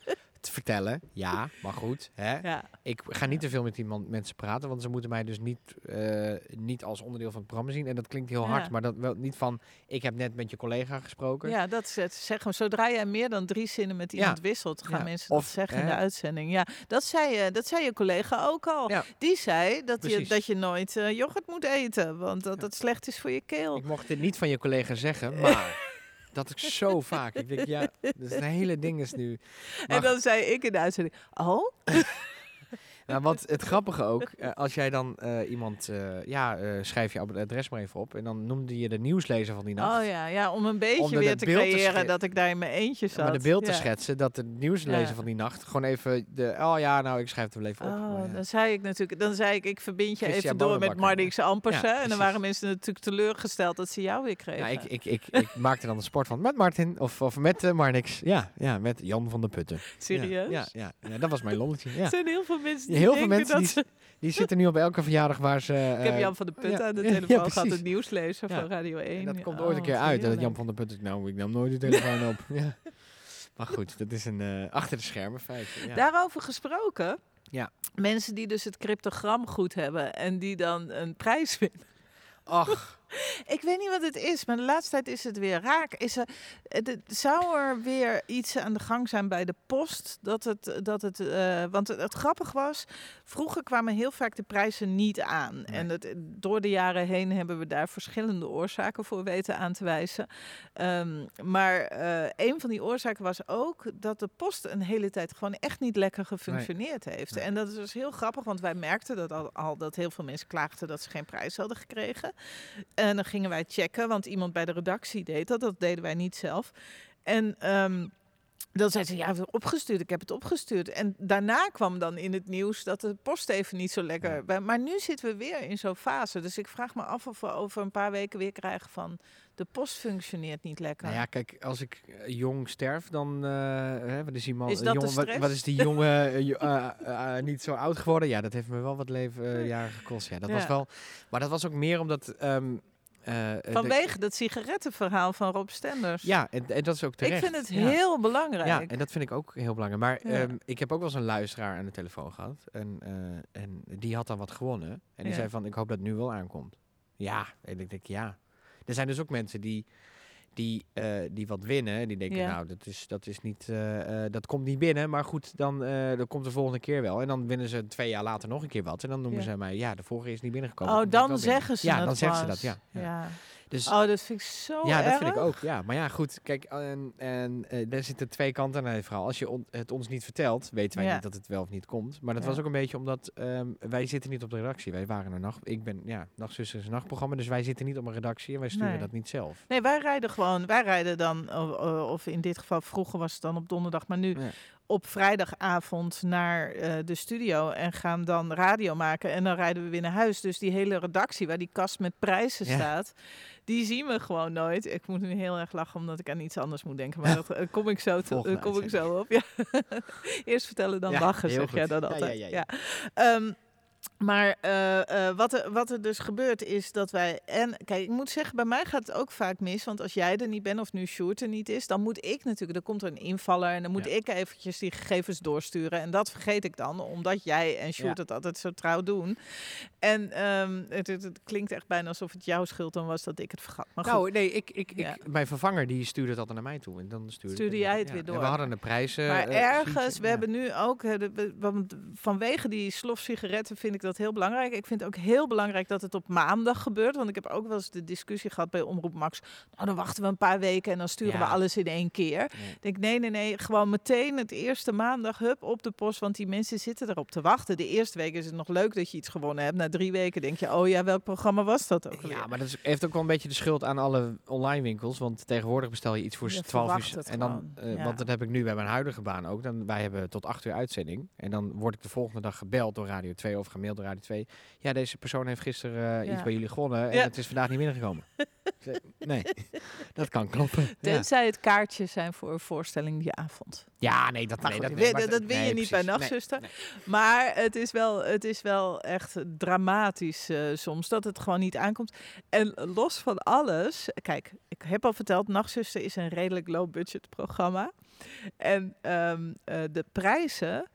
te vertellen. Ja, maar goed. Hè? Ja. Ik ga niet te veel met die man, mensen praten, want ze moeten mij dus niet, uh, niet als onderdeel van het programma zien. En dat klinkt heel hard, maar dat wel niet van, ik heb net met je collega gesproken. Ja, dat is het. Zeg maar, zodra jij meer dan drie zinnen met iemand wisselt, gaan mensen of, dat zeggen in de uitzending. Ja, dat zei je, dat zei je collega ook al. Die zei dat je, dat je nooit uh, yoghurt moet eten, want dat dat slecht is voor je keel. Ik mocht dit niet van je collega zeggen, maar... Dat ik zo vaak. Ik denk, ja, dat is een hele ding is nu. Maar... En dan zei ik in de uitzending, oh? Nou, wat het grappige ook, uh, als jij dan uh, iemand, uh, ja, schrijf je adres maar even op en dan noemde je de nieuwslezer van die nacht. Oh ja, ja om een beetje om weer te creëren te dat ik daar in mijn eentje zat. Ja, maar de beeld te schetsen dat de nieuwslezer ja. van die nacht gewoon even de, oh ja, nou ik schrijf het wel even op. Oh, maar, dan zei ik natuurlijk, dan zei ik, ik verbind je even door met Marnix Ampersen en dan waren mensen natuurlijk teleurgesteld dat ze jou weer kregen. Ja, ik, ik, ik, ik maakte dan de sport van met Martin of, of met Marnix. Ja, ja, met Jan van der Putten. Serieus? Ja, ja, ja, dat was mijn lolletje. Ja. Er zijn heel veel mensen heel veel mensen die, ze... die zitten nu op elke verjaardag waar ze... Uh, ik heb Jan van der Putten ja, aan de telefoon gehad, het nieuwslezer van Radio 1. En dat komt ooit een keer uit. Dat Jan van der Putten, nou, ik nam nooit de telefoon op. Ja. Maar goed, dat is een uh, achter de schermen feit. Ja. Daarover gesproken. Ja. Mensen die dus het cryptogram goed hebben en die dan een prijs winnen. Ach, Ik weet niet wat het is, maar de laatste tijd is het weer raak. Is er, het- zou er weer iets aan de gang zijn bij de post? Dat het, dat het, eh, want het, het grappig was, vroeger kwamen heel vaak de prijzen niet aan. En het, door de jaren heen hebben we daar verschillende oorzaken voor weten aan te wijzen. Ehm, maar eh, een van die oorzaken was ook dat de post een hele tijd gewoon echt niet lekker gefunctioneerd heeft. Nee. En dat is dus heel grappig, want wij merkten dat al, al dat heel veel mensen klaagden dat ze geen prijs hadden gekregen. En dan gingen wij checken, want iemand bij de redactie deed dat. Dat deden wij niet zelf. En ehm, dan zei ze, ja, opgestuurd, ik heb het opgestuurd. En daarna kwam dan in het nieuws dat de post even niet zo lekker... Ja. Maar nu zitten we weer in zo'n fase. Dus ik vraag me af of we over een paar weken weer krijgen van... de post functioneert niet lekker. Nou ja, kijk, als ik eh, jong sterf, dan... eh, hè, wat is die man... Is eh, dat jongen, wat, is die jongen jo- niet zo oud geworden? Ja, dat heeft me wel wat levenjaren gekost. Ja, dat was wel... Maar dat was ook meer omdat... ehm, eh, eh, de- Vanwege dat sigarettenverhaal van Rob Stenders. ja, en, en dat is ook ik terecht. vind het Ja. heel belangrijk. Ja, en dat vind ik ook heel belangrijk. Maar Ja. ehm, ik heb ook wel eens een luisteraar aan de telefoon gehad. En, eh, en die had dan wat gewonnen. En die zei van, ik hoop dat het nu wel aankomt. Ja, en ik denk, ja. Er zijn dus ook mensen die, die, eh, die wat winnen. Die denken, Ja. nou, dat, is, dat, is niet, eh, eh, dat komt niet binnen. Maar goed, dan dat komt de volgende keer wel. En dan winnen ze twee jaar later nog een keer wat. En dan noemen Ja. ze mij, ja, de vorige is niet binnengekomen. Oh, dan binnen. zeggen ze Ja, het dan zeggen ze dat, ja. ja. Dus, Oh, dat vind ik zo ja, dat vind ik ook. Ja, maar ja, goed. Kijk, en, en eh, daar zitten twee kanten aan het verhaal. Als je on- het ons niet vertelt, weten wij Ja. niet dat het wel of niet komt. Maar dat Ja. was ook een beetje omdat ehm, wij zitten niet op de redactie. Wij waren een nacht. Ik ben, ja, is een nachtprogramma, dus wij zitten niet op een redactie en wij sturen Nee. dat niet zelf. Nee, wij rijden gewoon. Wij rijden dan, o- o- of in dit geval vroeger was het dan op donderdag, maar nu Ja. Op vrijdagavond naar eh, de studio en gaan dan radio maken. En dan rijden we weer naar huis. Dus die hele redactie waar die kast met prijzen Ja. staat, die zien we gewoon nooit. Ik moet nu heel erg lachen omdat ik aan iets anders moet denken. Maar dat eh, kom ik zo, te, eh, kom ik zo op. Ja. Eerst vertellen dan Ja, lachen, zeg jij dan altijd. ja, ja. Maar eh, eh, wat, er, wat er dus gebeurt is dat wij... En kijk, ik moet zeggen, bij mij gaat het ook vaak mis. Want als jij er niet bent of nu Sjoerd er niet is... dan moet ik natuurlijk... Dan komt er een invaller en dan moet Ja. ik eventjes die gegevens doorsturen. En dat vergeet ik dan, omdat jij en Sjoerd Ja. het altijd zo trouw doen. En ehm, het, het, het klinkt echt bijna alsof het jouw schuld dan was dat ik het vergat. Maar goed, Nou, nee, ik, ik, ik, Ja. mijn vervanger die stuurde het altijd naar mij toe. En dan stuurde, Stuurde jij het weer En door. we hadden een prijzen. Maar eh, ergens, we hebben nu ook, de- we- vanwege die slof sigaretten vind ik dat heel belangrijk. Ik vind het ook heel belangrijk dat het op maandag gebeurt. Want ik heb ook wel eens de discussie gehad bij Omroep Max. Nou, dan wachten we een paar weken en dan sturen we alles in één keer. Nee. Ik denk, nee, nee, nee, gewoon meteen het eerste maandag, hup, op de post. Want die mensen zitten erop te wachten. De eerste week is het nog leuk dat je iets gewonnen hebt. Na drie weken denk je, oh ja, welk programma was dat ook alweer? Ja, maar dat is, heeft ook wel een beetje de schuld aan alle online winkels. Want tegenwoordig bestel je iets voor Je 12 verwacht uur. En dan, eh, ja. Want dat heb ik nu bij mijn huidige baan ook. Dan, wij hebben tot 8 uur uitzending. En dan word ik de volgende dag gebeld door Radio 2 of gemaild door Radio 2. Ja, deze persoon heeft gisteren eh, iets bij jullie gewonnen. En het is vandaag niet binnengekomen. Zeg, nee, dat kan kloppen. Tenzij het kaartjes zijn voor een voorstelling die avond. ja, nee, dat, nee, dat, nee, dat win je niet bij precies. Nachtzuster. nee. Maar het is wel, het is wel echt dramatisch eh, soms dat het gewoon niet aankomt. En los van alles, kijk, ik heb al verteld, Nachtzuster is een redelijk low-budget programma. En ehm, eh, de prijzen,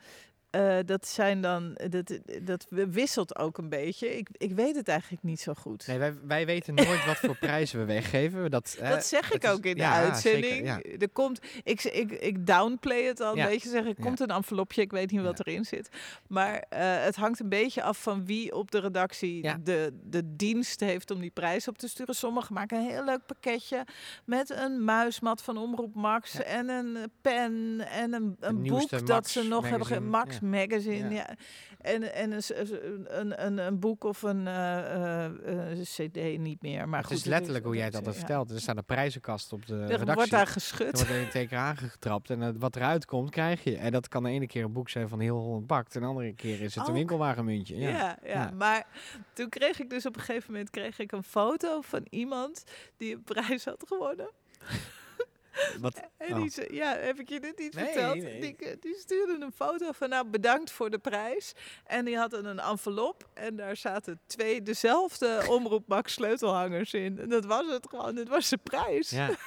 eh, dat zijn dan, dat, dat wisselt ook een beetje. Ik, ik weet het eigenlijk niet zo goed. Nee, wij, wij weten nooit wat voor prijzen we weggeven. Dat, hè, Dat zeg ik is- ook in de ja, uitzending. zeker, ja. Er komt, ik, ik, ik downplay het al een Ja. beetje. Zeg, er komt een envelopje, ik weet niet wat erin zit. Maar eh, het hangt een beetje af van wie op de redactie de, de dienst heeft om die prijs op te sturen. Sommigen maken een heel leuk pakketje met een muismat van Omroep Max en een pen en een, een boek dat ze nog hebben. Max ja. Magazine, Ja. ja. En, en een, een, een, een boek of een eh, eh, eh, cd niet meer. Maar het goed, is letterlijk hoe jij het dat ja. vertelt. Er staat een prijzenkast op de Er redactie. wordt daar Er geschud. wordt er een teken aangetrapt en eh, wat eruit komt, krijg je. En dat kan de ene keer een boek zijn van heel Holland Bakt. En de andere keer is het een winkelwagenmuntje. Ja. Ja. Ja, Ja. maar toen kreeg ik dus op een gegeven moment kreeg ik een foto van iemand die een prijs had gewonnen. Wat, En oh. die zei, ja, heb ik je dit niet Nee, verteld? nee. Die, eh, die stuurde een foto van, nou, bedankt voor de prijs. En die had een envelop en daar zaten twee dezelfde Omroep Max sleutelhangers in. En dat was het gewoon, dit was de prijs. Ja.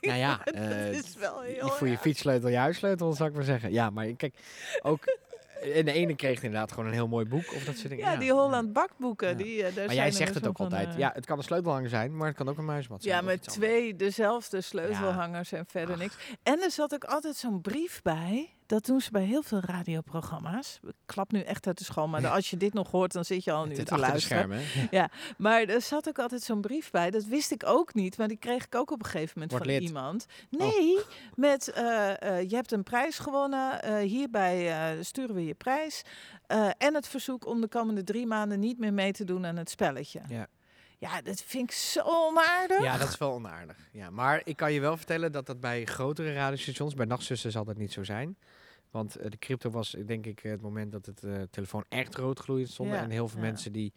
Nou ja, dat eh, is wel heel voor je erg. fietssleutel, je huissleutel, zou ik maar zeggen. Ja, maar kijk, ook... en de ene kreeg inderdaad gewoon een heel mooi boek. Of dat soort dingen. Ja, die Holland bakboeken. Ja. Die, eh, daar Maar zijn jij zegt dus het ook altijd. eh, Ja, het kan een sleutelhanger zijn, maar het kan ook een muismat zijn. Ja, met twee dezelfde sleutelhangers en verder niks. En er zat ook altijd zo'n brief bij. Dat doen ze bij heel veel radioprogramma's. Ik klap nu echt uit de school, maar als je dit nog hoort, dan zit je al nu Het te de luisteren. schermen. hè? Maar er zat ook altijd zo'n brief bij. Dat wist ik ook niet, maar die kreeg ik ook op een gegeven moment Word van lid. iemand. Nee, met eh, je hebt een prijs gewonnen. eh, hierbij sturen we je prijs. En het verzoek om de komende drie maanden niet meer mee te doen aan het spelletje. Ja. Ja, dat vind ik zo onaardig. Ja, dat is wel onaardig. Ja, maar ik kan je wel vertellen dat dat bij grotere radiostations, bij nachtzussen zal dat niet zo zijn. Want eh, de crypto was eh, denk ik het moment dat het eh, telefoon echt rood gloeiend stond. Ja, En heel veel ja. mensen die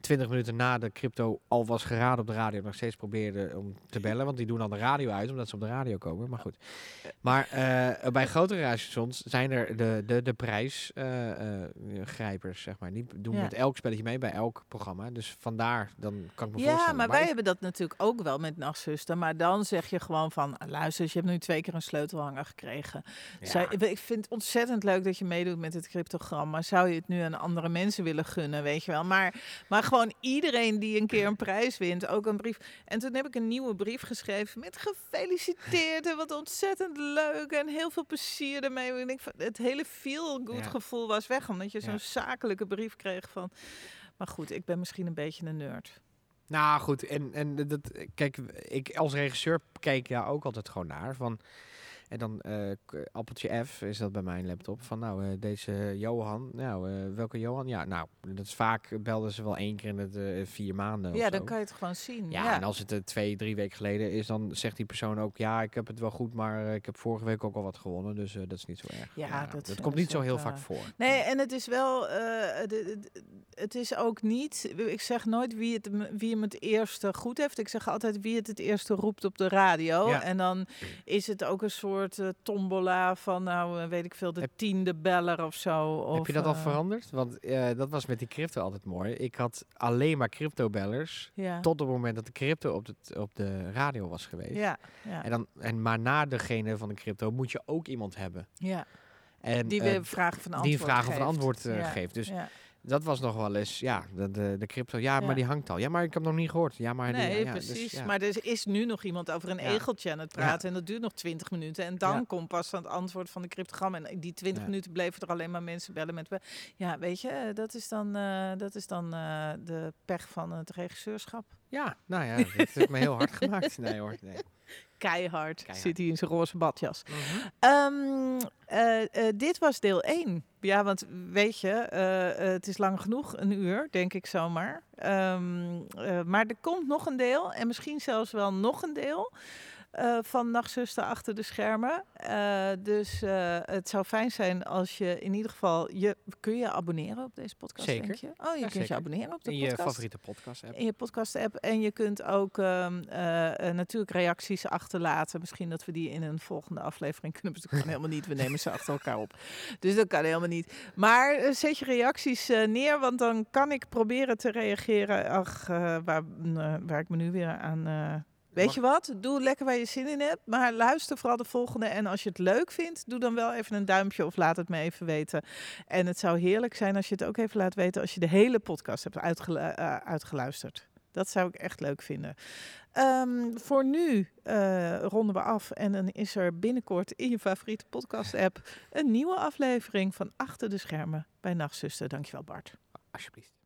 20 minuten na de crypto al was geraden op de radio nog steeds probeerden om te bellen. Want die doen dan de radio uit omdat ze op de radio komen. Maar goed. Maar eh, bij grotere radiostations zijn er de, de, de prijsgrijpers, zeg maar. Die doen Ja. met elk spelletje mee bij elk programma. Dus vandaar, dan kan ik me Ja, voorstellen. maar wij hebben dat natuurlijk ook wel met Nachtzuster. Maar dan zeg je gewoon van, luister, je hebt nu twee keer een sleutelhanger gekregen. Ja. Zou- ik vind het ontzettend leuk dat je meedoet met het cryptogram. Maar zou je het nu aan andere mensen willen gunnen, weet je wel. Maar, maar gewoon iedereen die een keer een prijs wint, ook een brief. En toen heb ik een nieuwe brief geschreven met gefeliciteerd en wat ontzettend leuk. En heel veel plezier ermee. En ik, het hele feel-good Ja. gevoel was weg, omdat je zo'n Ja. zakelijke brief kreeg van... Maar goed, ik ben misschien een beetje een nerd. Nou goed, en, en dat, kijk, ik als regisseur kijk daar ook altijd gewoon naar. Van, en dan eh, appeltje F is dat bij mijn laptop. Van nou, eh, deze Johan, nou, eh, welke Johan? Ja, nou, dat is vaak belden ze wel één keer in de vier maanden. Ja, zo. dan kan je het gewoon zien. Ja, Ja, en als het twee, drie weken geleden is, dan zegt die persoon ook: Ja, ik heb het wel goed, maar ik heb vorige week ook al wat gewonnen. Dus dat is niet zo erg. Ja, dat, dat komt niet zo heel vaak voor. Nee, en het is wel, de- de- het is ook niet, ik zeg nooit wie, het, wie hem het eerste goed heeft. Ik zeg altijd wie het het eerste roept op de radio. Ja. En dan is het ook een soort eh, tombola van, nou eh, weet ik veel, de Heb- tiende beller of zo. Of, heb je dat al eh, veranderd? Want dat was met die crypto altijd mooi. Ik had alleen maar crypto-bellers. Ja. Tot op het moment dat de crypto op de, op de radio was geweest. Ja, ja, En dan, en maar na degene van de crypto moet je ook iemand hebben. ja. En, Die weer vragen van antwoord die vragen geeft. antwoord geeft. Dus ja. Dat was nog wel eens, ja, de, de, de crypto. Ja, Ja. maar die hangt al. Ja, maar ik heb nog niet gehoord. Ja, maar die, Nee, ja, dus precies. ja. Maar er is nu nog iemand over een egeltje aan het praten. En dat duurt nog 20 minuten. En dan komt pas aan het antwoord van de cryptogram. En die 20 Ja. minuten bleven er alleen maar mensen bellen met... Ja, weet je, eh, dat is dan, eh, dat is dan eh, de pech van het regisseurschap. Ja, nou ja, dat heeft me heel hard gemaakt. Nee hoor, nee. Keihard, Keihard. zit hij in zijn roze badjas. Mhm. Ehm, eh, eh, dit was deel 1. Ja, want weet je, eh, het is lang genoeg, een uur, denk ik zomaar. Ehm, eh, maar er komt nog een deel en misschien zelfs wel nog een deel. Eh, van Nachtzuster achter de schermen. Eh, dus eh, het zou fijn zijn als je in ieder geval... Je, kun je abonneren op deze podcast, Zeker. denk je? Oh, je Ja, kunt je abonneren op de In je podcast. favoriete podcast app. In je podcast-app. En je kunt ook ehm, eh, eh, natuurlijk reacties achterlaten. Misschien dat we die in een volgende aflevering kunnen. Dat kan helemaal niet. We nemen ze achter elkaar op. Dus dat kan helemaal niet. Maar zet je reacties neer, want dan kan ik proberen te reageren. Ach, waar, waar ik me nu weer aan. Weet Mag- je wat? Doe lekker waar je zin in hebt. Maar luister vooral de volgende. En als je het leuk vindt, doe dan wel even een duimpje of laat het me even weten. En het zou heerlijk zijn als je het ook even laat weten als je de hele podcast hebt uitgelu- eh, uitgeluisterd. Dat zou ik echt leuk vinden. Ehm, voor nu eh, ronden we af. En dan is er binnenkort in je favoriete podcast-app een nieuwe aflevering van Achter de Schermen bij Nachtzuster. Dankjewel, Bart. Alsjeblieft.